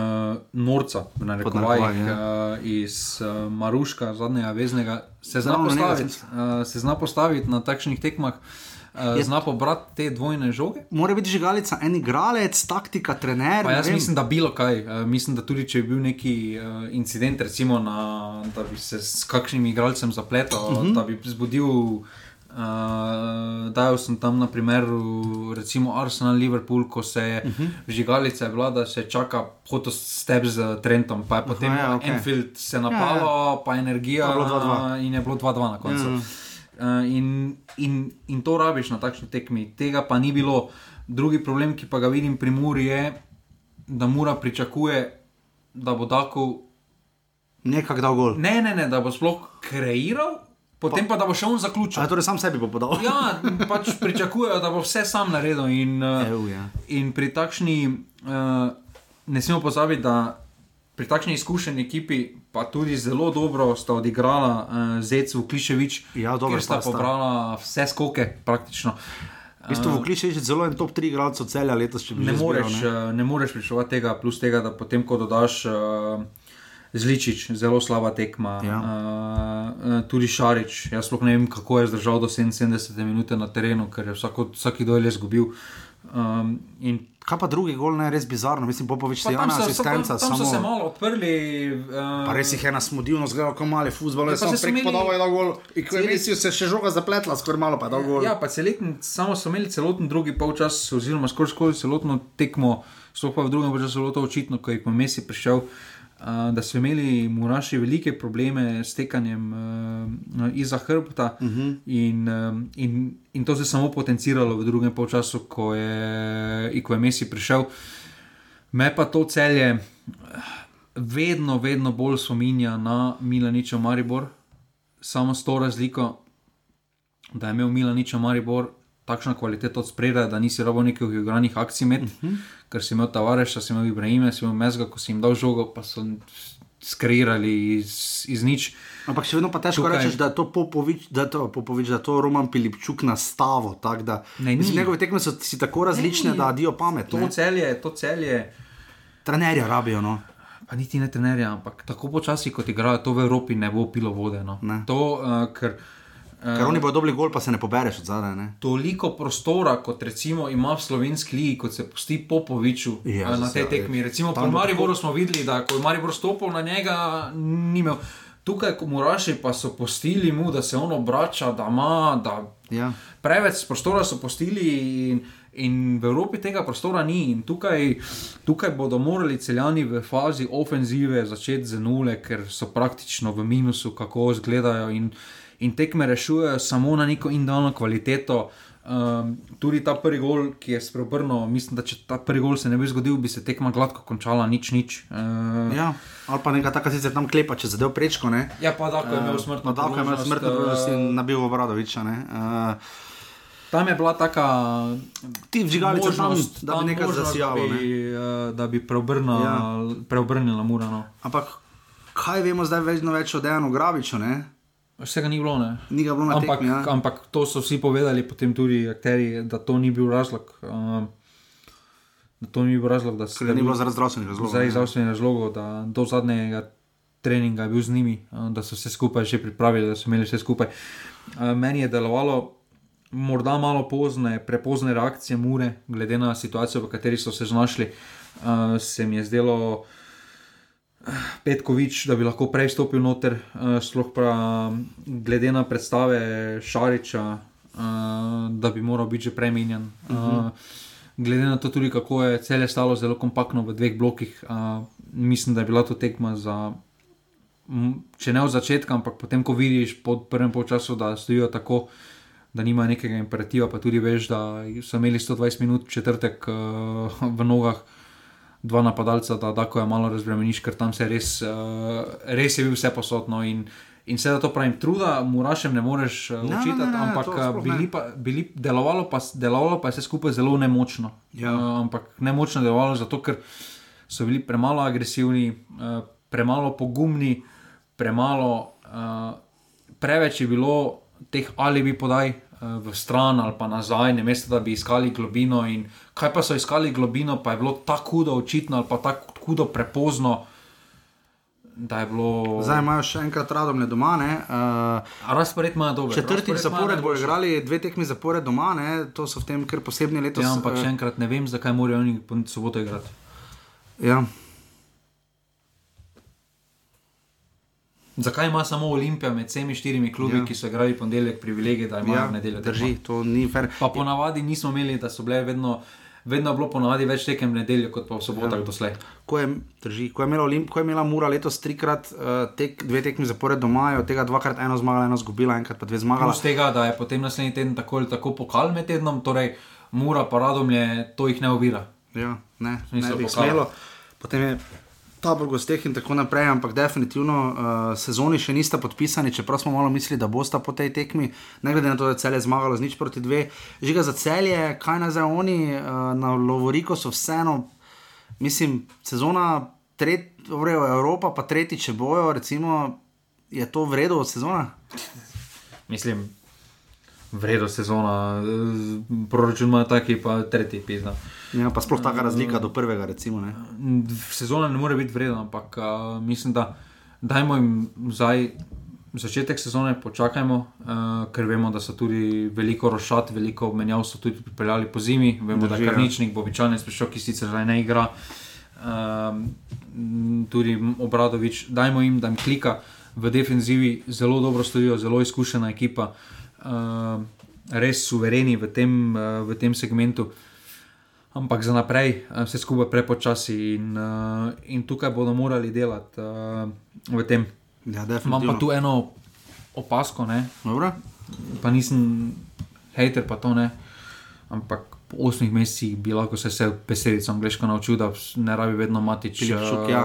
norca, na rekovajih, ja. uh, iz uh, Maruška, zadnjega veznega, se zna, postaviti, uh, se zna postaviti na takšnih tekmah. Uh, uh, zna pobrati te dvojne žoge. Mora biti žigalica, en igralec, taktika, trener. Pa jaz mislim, da bilo kaj. Uh, mislim, da tudi če je bil neki uh, incident, recimo, na, da bi se s kakšnim igralcem zapletel, uh mhm. -huh. da bi zbudil. Uh, dajal sem tam na primer, recimo Arsenal, Liverpool, ko se je uh mhm. -huh. žigalica bila, da se čaka hoto step z Trentom, pa je potem -huh, ja, okay. Enfield se napalo, ja, ja. pa energija je 2 in je bilo 2-2 na koncu. -huh. Uh, in, in, in to rabiš na takšni tekmi. Tega pa ni bilo. Drugi problem, ki pa ga vidim pri Muri, je, da Mura pričakuje, da bo tako. Nekaj dal gol. Ne, ne, ne, da bo sploh kreiral, potem pa, pa da bo še on zaključil. Torej sam sebi bo podal. ja, pač pričakujejo, da bo vse sam naredil. In, uh, Ev, ja. in pri takšni, uh, ne smemo pozabiti, da pri takšni izkušeni ekipi, pa tudi zelo dobro sta odigrala uh, Zecu, Kliševič, ja, dobro, sta pobrala vse skoke praktično. Uh, V bistvu vkliš je zelo en top 3 igralcev celja letos, če bi Ne moreš, zbiral, ne. eh, ne moreš pričakovati tega, plus tega, da potem, ko dodaš uh, Zličič, zelo slaba tekma, Ja. uh, tudi Šarič. Jaz sploh ne vem, kako je zdržal do 77 minut na terenu, ker je vsako, vsaki je izgubil. Um, in Kaj pa drugi gol, ne res bizarno, mislim, Popovič pa javna so, so, tam, asistenca. tam so samo- se malo odprli. Uh, Pa res jih je nasmodilno zgledal, kot mali futbol, Ja, je pa samo prek imeli- podal je dal gol. In ko je Celi- Mesijo se še žoga zapletla, skoraj malo pa je dal gol. Ja, pa celeten, samo so imeli celoten drugi polčas, oziroma skoraj skozi celotno tekmo, sploh pa v drugem času zelo to očitno, ko je po Messi prišel. Uh, da so imeli Muraši velike probleme s tekanjem uh, izza hrbta, uh -huh. in, um, in, in to se je samo potenciralo v drugem polčasu, ko je, ko je Messi prišel. Me pa to celje eh, vedno, vedno bolj spominja na Milaniča Maribor, samo s to razliko, da je imel Milanič Maribor takšno kvaliteto od spredaj, da nisi rabo nekih igranih akcij med, uh -huh. Ker si imel Tavareša, si imel Ibrahime, si imel Mezga, ko si jim dal žogo, pa so skreirali iz, iz nič. Ampak še vedno pa težko Tukaj- reči, da je to Popovič, da je to, Popovič, da je to Roman Pilipčuk nastavo. Tak, da, Ne, mislim, njegove tekme so si tako različne, ni. da dio pamet. To ne. celje, to celje. Trenerja rabijo. No. Pa niti ne trenerja, ampak tako počasi kot igrajo, to v Evropi ne bo pilo vode. No. Ne. To, uh, ker, Ker oni bodo dobili gol, pa se ne pobereš od zadaj. Ne. toliko prostora, kot recimo ima v slovenski ligi, kot se pusti Popoviču Jezus, ja, na tej tekmi. Recimo pri bo Mariboru smo videli, da ko je Maribor stopil na njega, ni imel. Tukaj, ko Muraši pa so postili mu, da se on obrača, da ima, da Ja. preveč prostora so postili in, in v Evropi tega prostora ni. In tukaj, tukaj bodo morali celjani v fazi ofenzive začeti z nule, ker so praktično v minusu, kako izgledajo in, in tekme rešujejo samo na neko individualno kvaliteto. Um, tudi ta prvi gol, ki je spreobrnil, mislim, da če ta prvi gol se ne bi zgodil, bi se tekma gladko končala, nič, nič. Uh, Ja. Ali pa neka taka sicer tam klepa, če zadev prečko. Ne. ja, pa da, ko je imel smrtno No, da, ko je imel smrtno eh, in nabil Obradoviča. Ne. Uh, Tam je bila taka ti vžigalice tam, možnost, da bi tam nekaj zasijalo. Da Ne. bi, uh, da bi preobrnila, Ja. preobrnila Murano. Ampak kaj vemo zdaj vedno več o Dejanu Graviču? Ne? Vsega ni bilo, ne. Ni bilo na Ampak, tekmi. ja. ampak to so vsi povedali, potem tudi akteri, da to ni bil razlog. Uh, da to ni bil razlog, da se Ker ni bilo zaradi zdravstvenih razlogov. zaradi zdravstvenih razlogov, da do zadnjega treninga je bil z njimi, uh, da so se skupaj že pripravili, da so imeli vse skupaj. Uh, meni je delovalo. Morda malo pozne, prepozne reakcije Mure, glede na situacijo, v kateri so se znašli, uh, se mi je zdelo, Petkovič, da bi lahko prej stopil noter, uh, sploh pa glede na predstave Šariča, uh, da bi moral biti že premenjen. Uh, glede na to tudi, kako je cel je stalo zelo kompaktno v dveh blokih, uh, mislim, da je bila to tekma za. Če ne od začetka, ampak potem, ko vidiš po prvem polčasu, da stojijo tako, da nima nekega imperativa, pa tudi veš, da so imeli 120 minut četrtek uh, v nogah, dva napadalca, da tako je malo razbremeniš, ker tam se res, uh, res je bil vse posodno. In, in vse da to pravim, truda, murašem ne moreš uh, Ne, ne, učitati, ne, ne, ampak to uh, sploh bili ne. pa, bili, delovalo, pa, delovalo pa je vse skupaj zelo nemočno. Ja. Uh, ampak nemočno delovalo zato, ker so bili premalo agresivni, uh, premalo pogumni, premalo, uh, preveč je bilo teh ali bi podaj v stran ali pa nazaj, ne mesto, da bi iskali globino. In kaj pa so iskali globino, pa je bilo tako hudo očitno ali pa tako hudo prepozno. Bilo. Zdaj imajo še enkrat radom doma. Ne. Uh, Razpored ima dober. četrti zapored bo igrali, dve tekmi zapored doma, ne. to so v tem kar posebni letos. Ja, ampak eh, še enkrat ne vem, zakaj morajo oni po soboto igrati. Ja. Zakaj ima samo Olimpija med vsemi štirimi klubi, Ja. ki so igrali ponedeljek, privilegij, da imajo Ja, nedeljo drži, to ni fair. Pa ponavadi nismo imeli, da so bile vedno, vedno je bilo ponavadi več tekem v nedeljo kot pa v sobotah ja. doslej. Ko je, drži, ko je, imela, Olimp, ko je imela Mura letos trikrat, uh, tek, dve tekmi zapored doma, je od tega dvakrat eno zmagala, eno zgubila, enkrat pa dve zmagala. Plus tega, da je potem naslednji teden tako ali tako pokal med tednom, torej Mura pa radomlje, to jih ne ovira. Ja, ne, ne Smisel bi pokala. smelo. Potem je tabor gosteh in tako naprej, ampak definitivno uh, sezoni še nista podpisani, čeprav smo malo mislili, da bosta po tej tekmi, ne glede na to, da je celje zmagalo z nič proti dve. Žiga za celje, kaj naj zdaj oni uh, na Lovoriko so vseeno, mislim, sezona tretja, Evropa pa tretji, če bojo, recimo, je to v redu od sezona? Mislim, Vredo sezona, eh, proračun ima taki, pa tretji pizna. Ja, pa sploh taka razlika do prvega, recimo. Ne? Sezona ne more biti vredna, ampak uh, mislim, da dajmo jim zdaj začetek sezone, počakajmo, uh, ker vemo, da so tudi veliko rošat, veliko menjav so tudi pripeljali po zimi. Vemo, Drži, da je ja. karničnik, bobičanec prišel, ki sicer zdaj ne igra. Uh, tudi obradovič, dajmo jim, da jim klika v defenzivi, zelo dobro stojijo, zelo izkušena ekipa, uh, res suvereni v tem, uh, v tem segmentu. Ampak za naprej, vse skupaj prepočasi in, uh, in tukaj bodo morali delati uh, v tem. Ja, Imam pa tu eno opasko, pa nisem hater, pa to ne. Ampak po osmih mesecih bi lahko se vse peserice angliško naučil, da ne rabi vedno matič. Uh, ja.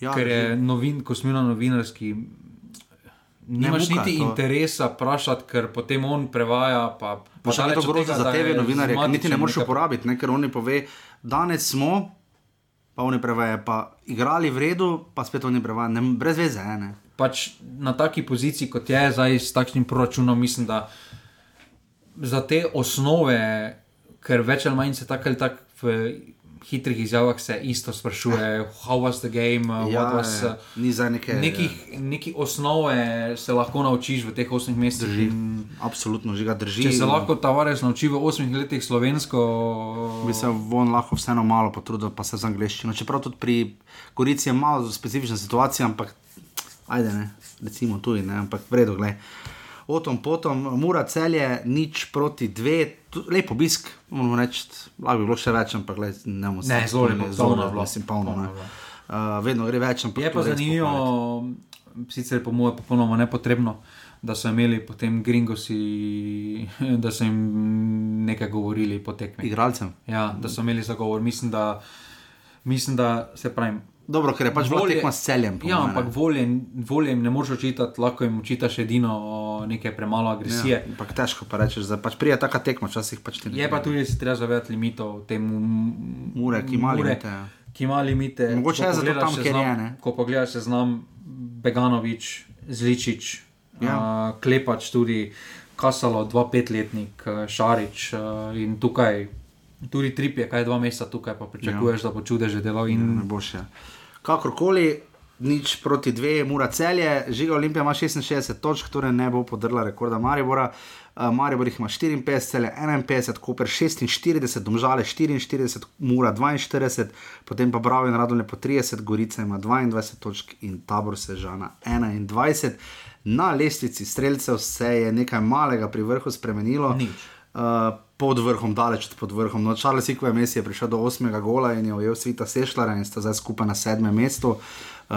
Ja, ker je novin, ko smo na novinarski. Nimaš muka, niti to. interesa vprašati, ker potem on prevaja. Pa, pa še vedno grozi za tebe, novinarje, ki niti ne moreš uporabiti, ne? ker oni pove, danes smo, pa oni prevajajo, pa igrali v redu, pa spet oni prevajajo, brez veze. Ne? Pač na taki poziciji, kot je zdaj s takšnim proračunom, mislim, da za te osnove, ker več ali manj se tako ali tako v hitrih izjavah se isto sprašuje, how was the game, uh, ja, what was. Uh, ni za neke. Nekih, neki osnove se lahko naučiš v teh osmih mesecih. Drži. In, Absolutno, že ga drži. Če se lahko tavares nauči v osmih letih slovensko. Bi se von lahko vseeno malo potrudil, pa se z angliščino. Čeprav tudi pri Gorici je malo specifična situacija, ampak ajde ne, recimo tudi, ne, ampak vredo, gledaj potom, potom, mora celje, nič proti dve, lepo obisk, moramo reči, lahko bi bilo še več, ampak le, ne moremo se. Ne, zelo lepo, zelo lepo, mislim, polno. polno uh, vedno gre več. Je pa zanimivo, sicer po mojem, popolnoma nepotrebno. Da so imeli potem gringosi, da so jim nekaj govorili po tekmi. Igralcem. Ja, da so imeli zagovor. Mislim, da, mislim, da se pravim, Dobro, ker je pač volje, tekma s celjem. Ja, ampak volje, volje jim ne moreš očitati, lahko jim očitaš edino nekaj premalo agresije. Ja, ampak težko pa rečeš, da pač prija taka tekma, včasih pač ti ne. Je pa tudi, se treba zavedati limitov temu mure, ki ima limite. Ja. Ki ima limite. Mogoče je zato tam, kjer je. Ko pogledaš, se znam Beganovič, Zličič, ja. uh, Klepač tudi, Kasalo, dva petletnik, Šarič uh, in tukaj. Tudi trip je, kaj dva meseca tukaj, pa pričakuješ, ja. da bo čudež delal. In... Ja, ne bo še kakorkoli, nič proti dve, mora celje, žiga Olimpija ima 66 točk, torej ne bo podrla rekorda Maribora. Uh, Maribor jih ima 54, 51, Koper 46, Domžale 44, Mura 42, potem pa Bravo in Radovne po 30, Gorica ima 22 točk in tabor se žana 21. Na lestvici streljcev se je nekaj malega pri vrhu spremenilo. Uh, pod vrhom, daleč pod vrhom. No, Charles Ikove Messi je prišel do 8. gola in je ujel svita Sešljara in sta zdaj skupaj na 7. mestu.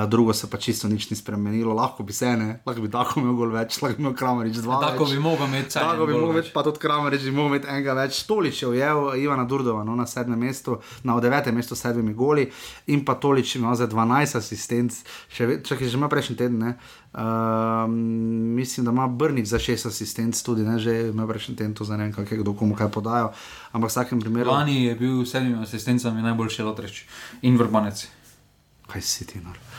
Drugo se pa čisto nič ni spremenilo, lahko bi se ne, lahko bi tako imel gol več, lahko bi imel Kramerič dva. Tako bi mogel imeti cel. Tako bi mogel imeti, pa tudi Kramerič bi mogel imeti enega več. Tolič je ujel Ivana Durdova no, na 7. mestu, na 9. mestu s 7 goli in pa Tolič ima za 12 asistenc, še, če že ima prejšnji teden. Ne. Uh, mislim, da ima Brnik za šest asistenc, tudi ne, že ima prejšnji teden, to za ne vem, kaj kdo komu kaj podajo. Ampak v vsakem primeru. Lani je bil s sedmimi asistencami najboljši lotreč in vrbanec. Kaj si ti nor?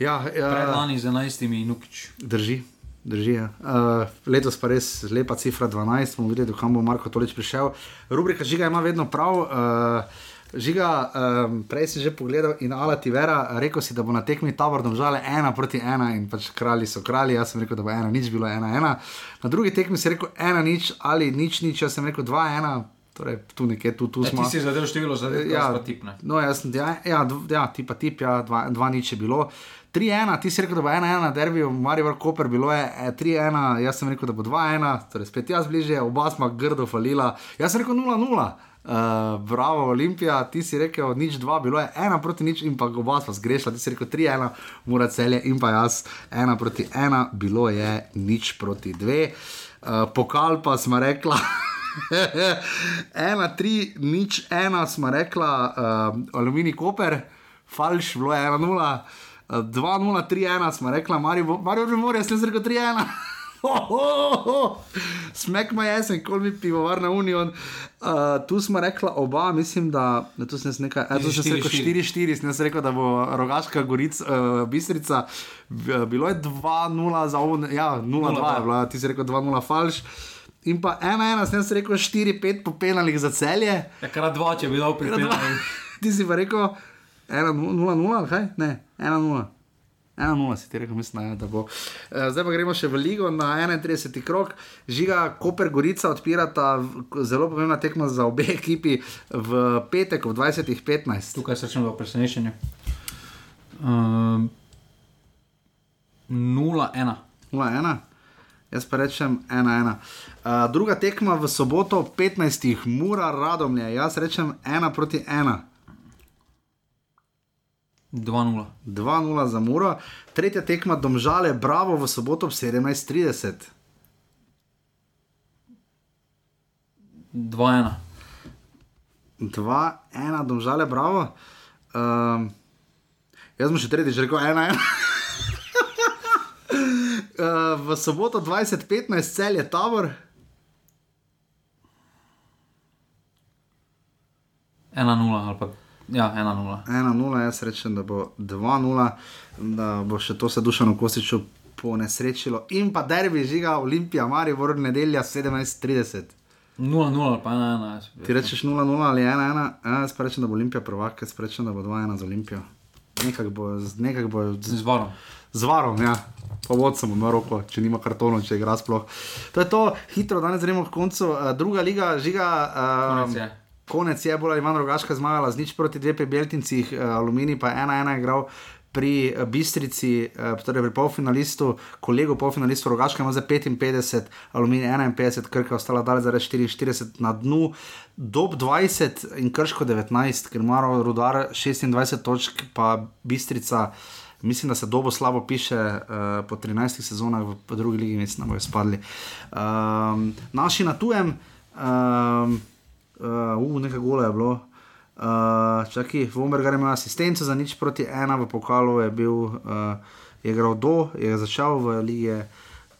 Ja, ja, lani z 11 nukič. Drži. Drži, ja. uh, letos pa res lepa cifra 12, bomo videli, kam bo Marko Tolič prišel. Rubrika Žiga ima vedno prav. Uh, Žiga, um, prej si že pogledal in ala ti vera, rekel si, da bo na tekmi tabor domžale ena proti ena in pač kralji so kralji. Jaz sem rekel, da bo ena nič bilo ena ena. Na drugi tekmi si rekel ena nič ali nič nič, jaz sem rekel dva ena. Torej, tu nekje, tu, tu e, smo. Ti si zadev število, zadev ja, pa tip. Ne? No, jaz sem, ja, ja, ja, tipa tip, ja, dva, dva nič je bilo. 3-1, ti si rekel, da bo 1-1 na derbiju, Marijo Koper, bilo je 3-1, jaz sem rekel, da bo 2-1, torej spet jaz bližje, oba smo grdo falila, jaz sem rekel 0-0. Uh, bravo, Olimpija, ti si rekel, nič dva, bilo je ena proti nič in pa oba sva zgrešila, ti si rekel tri ena, mora celje in pa jaz ena proti ena, bilo je nič proti dve. Uh, pokal pa smo rekla, ena, tri, nič ena, smo rekla, uh, aluminij koper, falš, bilo je ena nula, uh, dva nula, tri ena, smo rekla, Marijo, Marijo, Marijo, jaz sem rekel tri ena. Smek ma jesen, kol mi pivovarna Union. Uh, tu smo rekla oba, mislim, da tu sem nekaj, eh, tu sem se rekel 4-4, sem rekel, da bo rogaška gorica, uh, bistrica, B- bilo je 2-0 za ovo, ja, 0-2 je bila, ti si rekel 2-0 falš. In pa 1-1, sem rekel 4-5 po penalih za celje. Ja, kar dva, če bi dal pri tem. Ti si pa rekel 1-0, ali kaj? Ne, 1-0. 1-0 si ti rekel, mislim, ja, da bo. Uh, zdaj pa gremo še v ligo na 31. krok. Žiga, Koper, Gorica odpirata v- zelo pomembna tekma za obe ekipi v petek ob 20.15. Tukaj se začnemo v presenečenju. Um, 0-1. 0-1. Jaz pa rečem 1-1. Uh, druga tekma v soboto ob 15. Mura Radomlje, jaz rečem 1 proti 1. 2-0. 2-0 za Muro, tretja tekma Domžale, Bravo v soboto ob 17:30. 2-1. 2-1, Domžale, Bravo. Um, jaz sem še tretjič rekel 1-1. Uh, v soboto 20:15 cel je tabor, 1-0 ali pa. Ja, 1-0. 1-0, jaz rečem, da bo 2-0, da bo še to se Dušano Kosiču ponesrečilo. In pa derbi žiga Olimpija, Maribor, nedelja 17:30. 0-0 ali pa 1-1. Ti rečeš 0-0 ali 1-1, ja, jaz pa rečem, da bo Olimpija prvak, jaz pa rečem, da bo 2-1 za Olimpijo. Nekako bo, nekak bo z, Z varom. z varom, ja. Pa vodcem v roko, če nima kartonov, če igra sploh. To je to, hitro, danes gremo k koncu. Uh, druga liga, žiga. Uh, Konec je. Konec je, bolj ali manj drugačka zmagala, z nič proti dve pri Beltincih, uh, Aluminij pa 1-1 je igral. Pri eh, Bistrici, eh, torej pri polfinalistu, kolegu polfinalistu Rogaška ima za 55, Aluminij 51, Krka ostala dalje za 44 na dnu, dob 20 in Krško 19, ker ima Rudar 26 točk, pa Bistrica, mislim, da se dobo slabo piše, uh, po 13 sezonah v drugi ligi, mislim, da bojo spadli. Um, naši na tujem, um, uh, uh, nekaj gola je bilo. Uh, čakaj, Vombergar ima asistenco za nič proti ena, v pokalu je bil, uh, je igral do, je začel v lige,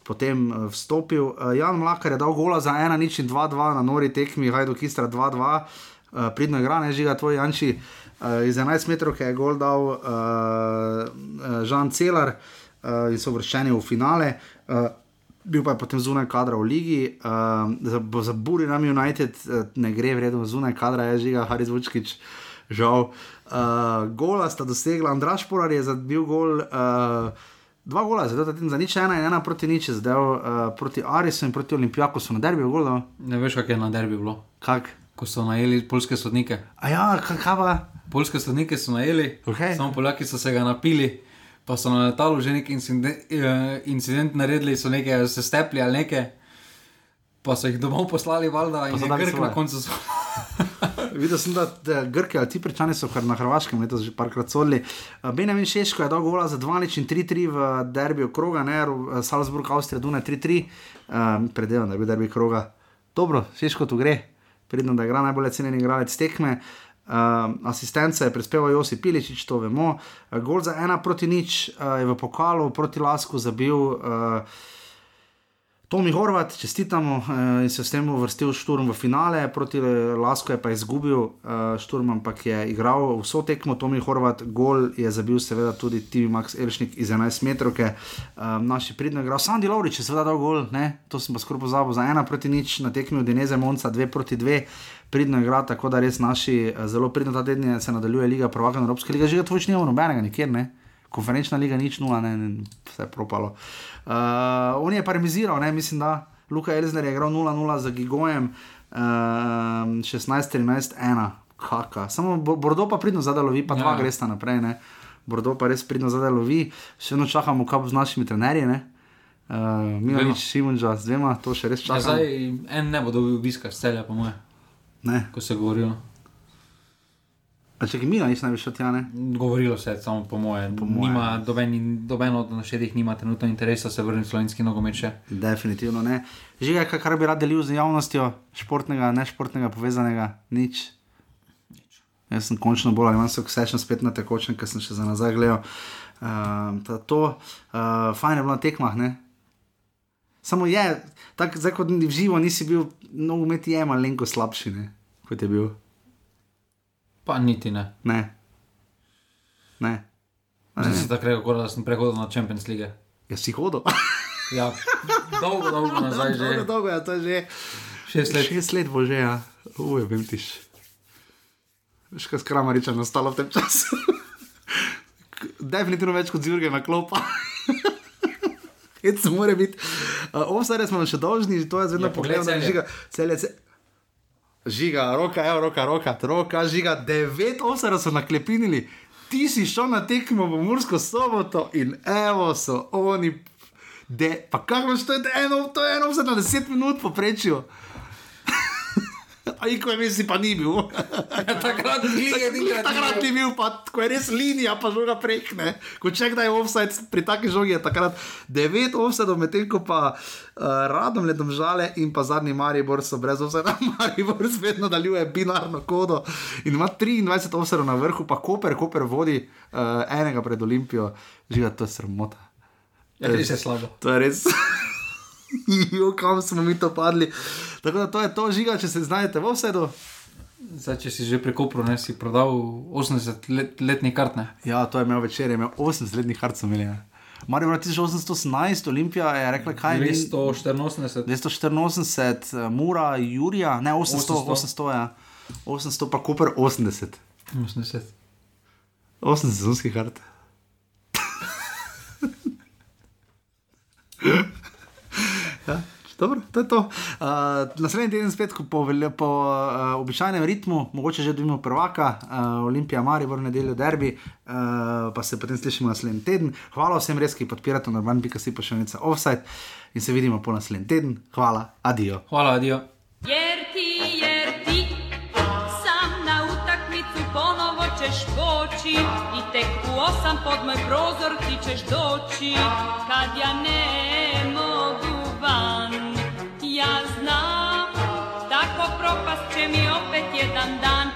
potem uh, vstopil. Uh, Jan Mlakar je dal gola za ena, nič in 2-2 na nori tekmi, Hajdu Kistra 2-2, uh, pridno igra, ne žiga tvoj Janči. Uh, iz 11 metrov je gol dal uh, Žan Celar uh, in so vrščeni v finale. Uh, bil pa je potem zunaj kadra v ligi, uh, za, za Burinam United uh, ne gre vredno zunaj kadra, je žiga Haris Vučkič, žal. Uh, gola sta dosegla, Andraš Polar je zabil gol. Uh, Dva gola, zdaj za nič ena in ena proti nič, zdaj uh, proti Arisu in proti Olimpijaku so na derbi gol. dal. Ne veš, kak je na derbi bilo. Kak? Ko so najeli polske sodnike. A ja, kakava. Polske sodnike so najeli, Okej. samo Poljaki so se ga napili, pa so na letalu že neki incident, eh, incident naredili, so nekaj se stepli ali nekaj, pa so jih domov poslali, valjda, in je Grk na koncu so. Videl sem, da, da Grki ali Ciprčani so kar na Hrvaškem letos že parkrat sodili. Uh, Benjamin Šeško je dal gola za 2 in 3-3 v derbiju kroga, ne, Ru- Salzburg, Avstrija, Dune 3-3. Um, Predevam, da je bil derbi kroga. Dobro, Šeško tu gre, pridno, da igra najbolj cenjeni igralec tekme. Uh, asistenca je prispeval Josi Piličič, to vemo. Uh, gol za ena proti nič uh, je v pokalu proti Lasku zabil. Uh, Tomi Horvat, čestitamo in se s tem uvrstil Šturm v finale, proti Lasko je pa izgubil, uh, Šturm ampak je igral vso tekmo, Tomi Horvat, gol je zabil seveda tudi Tibi Max Elšnik iz 11 metrov, uh, naši pridno igral, Sandy Lovrič je seveda dal gol, ne? to sem pa skoraj pozabil, za ena proti nič na tekmi od Dineze Monca, dve proti dve. Pridno igra, tako da res naši eh, zelo pridno ta teden se nadaljuje Liga Prvaka, Evropska liga, že tvoj nimamo nobenega nikjer, ne? konferenčna liga nič nula, ne, ne vse je propalo. Uh, on je pa remiziral, ne, mislim, da Luka Elzner je igral 0-0 za Gigojem, uh, 16-13-1, kaka. Samo Bo- Bordo pa pridno zadaj lovi, pa Ja. dva gresta naprej, ne. Bordo pa res pridno zadaj lovi, še vedno čakamo, kaj bo z našimi trenerji, ne. Uh, Milanič, Šimunča, z dvema, to še res Ja, čakamo. zdaj en ne bo dobil obiska z celja, po moje, Ne, ko se je govorilo. a če ki Milanič naj bi šel tja, ne. Govorilo se je, samo po moje. Po moje. nima, doben, doben od naših nima trenutno interesa se vrniti v slovenski nogomet. Definitivno ne. Že je, kar bi rad delil z javnostjo, športnega, nešportnega, povezanega, nič. Jaz sem končno bolj ali manj succession spet na tekočem, ker sem še za nazaj gledal. Uh, to, uh, fajn je bilo na tekmah, ne? Samo je, tako zdaj kot v živo nisi bil, nogomet je malenko slabši, ne, kot je bil. Pa niti ne. Ne. Ne. Zdaj si tako rekel, da sem prehodil na Champions League. Ja, si hodil. Ja, dolgo, dolgo nazaj že. Dolgo, dolgo, ja, to je že. Šest let. Šest let bo že, ja. Uje, vem tiš. Veš, kaj skramariča nastalo v tem času. Definitivno več kot zjurge na klopa. Hec mora biti. Uh, Ovsare smo še dolžni, to je zelo Ja, poglej pogledno. Celje. Žiga, celje, ce... žiga, roka, evo, roka, roka, roka, žiga, devet ovsare so naklepinili. Ti si šel na tekmo v Mursko soboto in evo so oni. De, pa kako imaš to, je eno, to je eno, vse na deset minut poprečju. A iko je misli, pa ni bil. Takrat lige, Takrat ni bil, pa ko je res linija, pa žoga prekne. Ko če kdaj je offside, pri taki žogi je takrat 9 offside, medtem ko pa uh, radom ledom žale in pa zadnji Maribor so brez offside, Maribor spet nadaljuje binarno kodo in ima 23 offside na vrhu, pa Koper, Koper vodi uh, enega pred Olimpijo, žiga to je sramota. Ja, res je slabo. To je res. Jo, kam smo mi to padli. Tako da to je to, žiga, če se znajdete v offsetu. Zdaj, če si že prekopro, ne si prodal 80 let, letni kartne. Ja, to je imel večer, je imel 80 letnih harcev. Marijo, 1818, Olimpija je rekla, kaj je 284. 284, eh, Mura, Jurija, ne 800, 800, 800. 800 ja. 800 pa Koper 80. 80. 80 sezonskih kart. dobro, to je to. Uh, naslednji teden spet po, po uh, običajnem ritmu, mogoče že dobimo prvaka, uh, Olimpija, Marijo, v nedeljo derbi, uh, pa se potem slišimo naslednji teden. Hvala vsem res, ki podpirate Norman, pika si pa še nekaj offside in se vidimo po naslednji teden. Hvala, adijo. Hvala, adijo. Jer ti, jer ti sam na utakmicu ponovo ćeš poći i tek u osam pod moj prozor ti ćeš doći kad ja ne propast će mi opet jedan dan.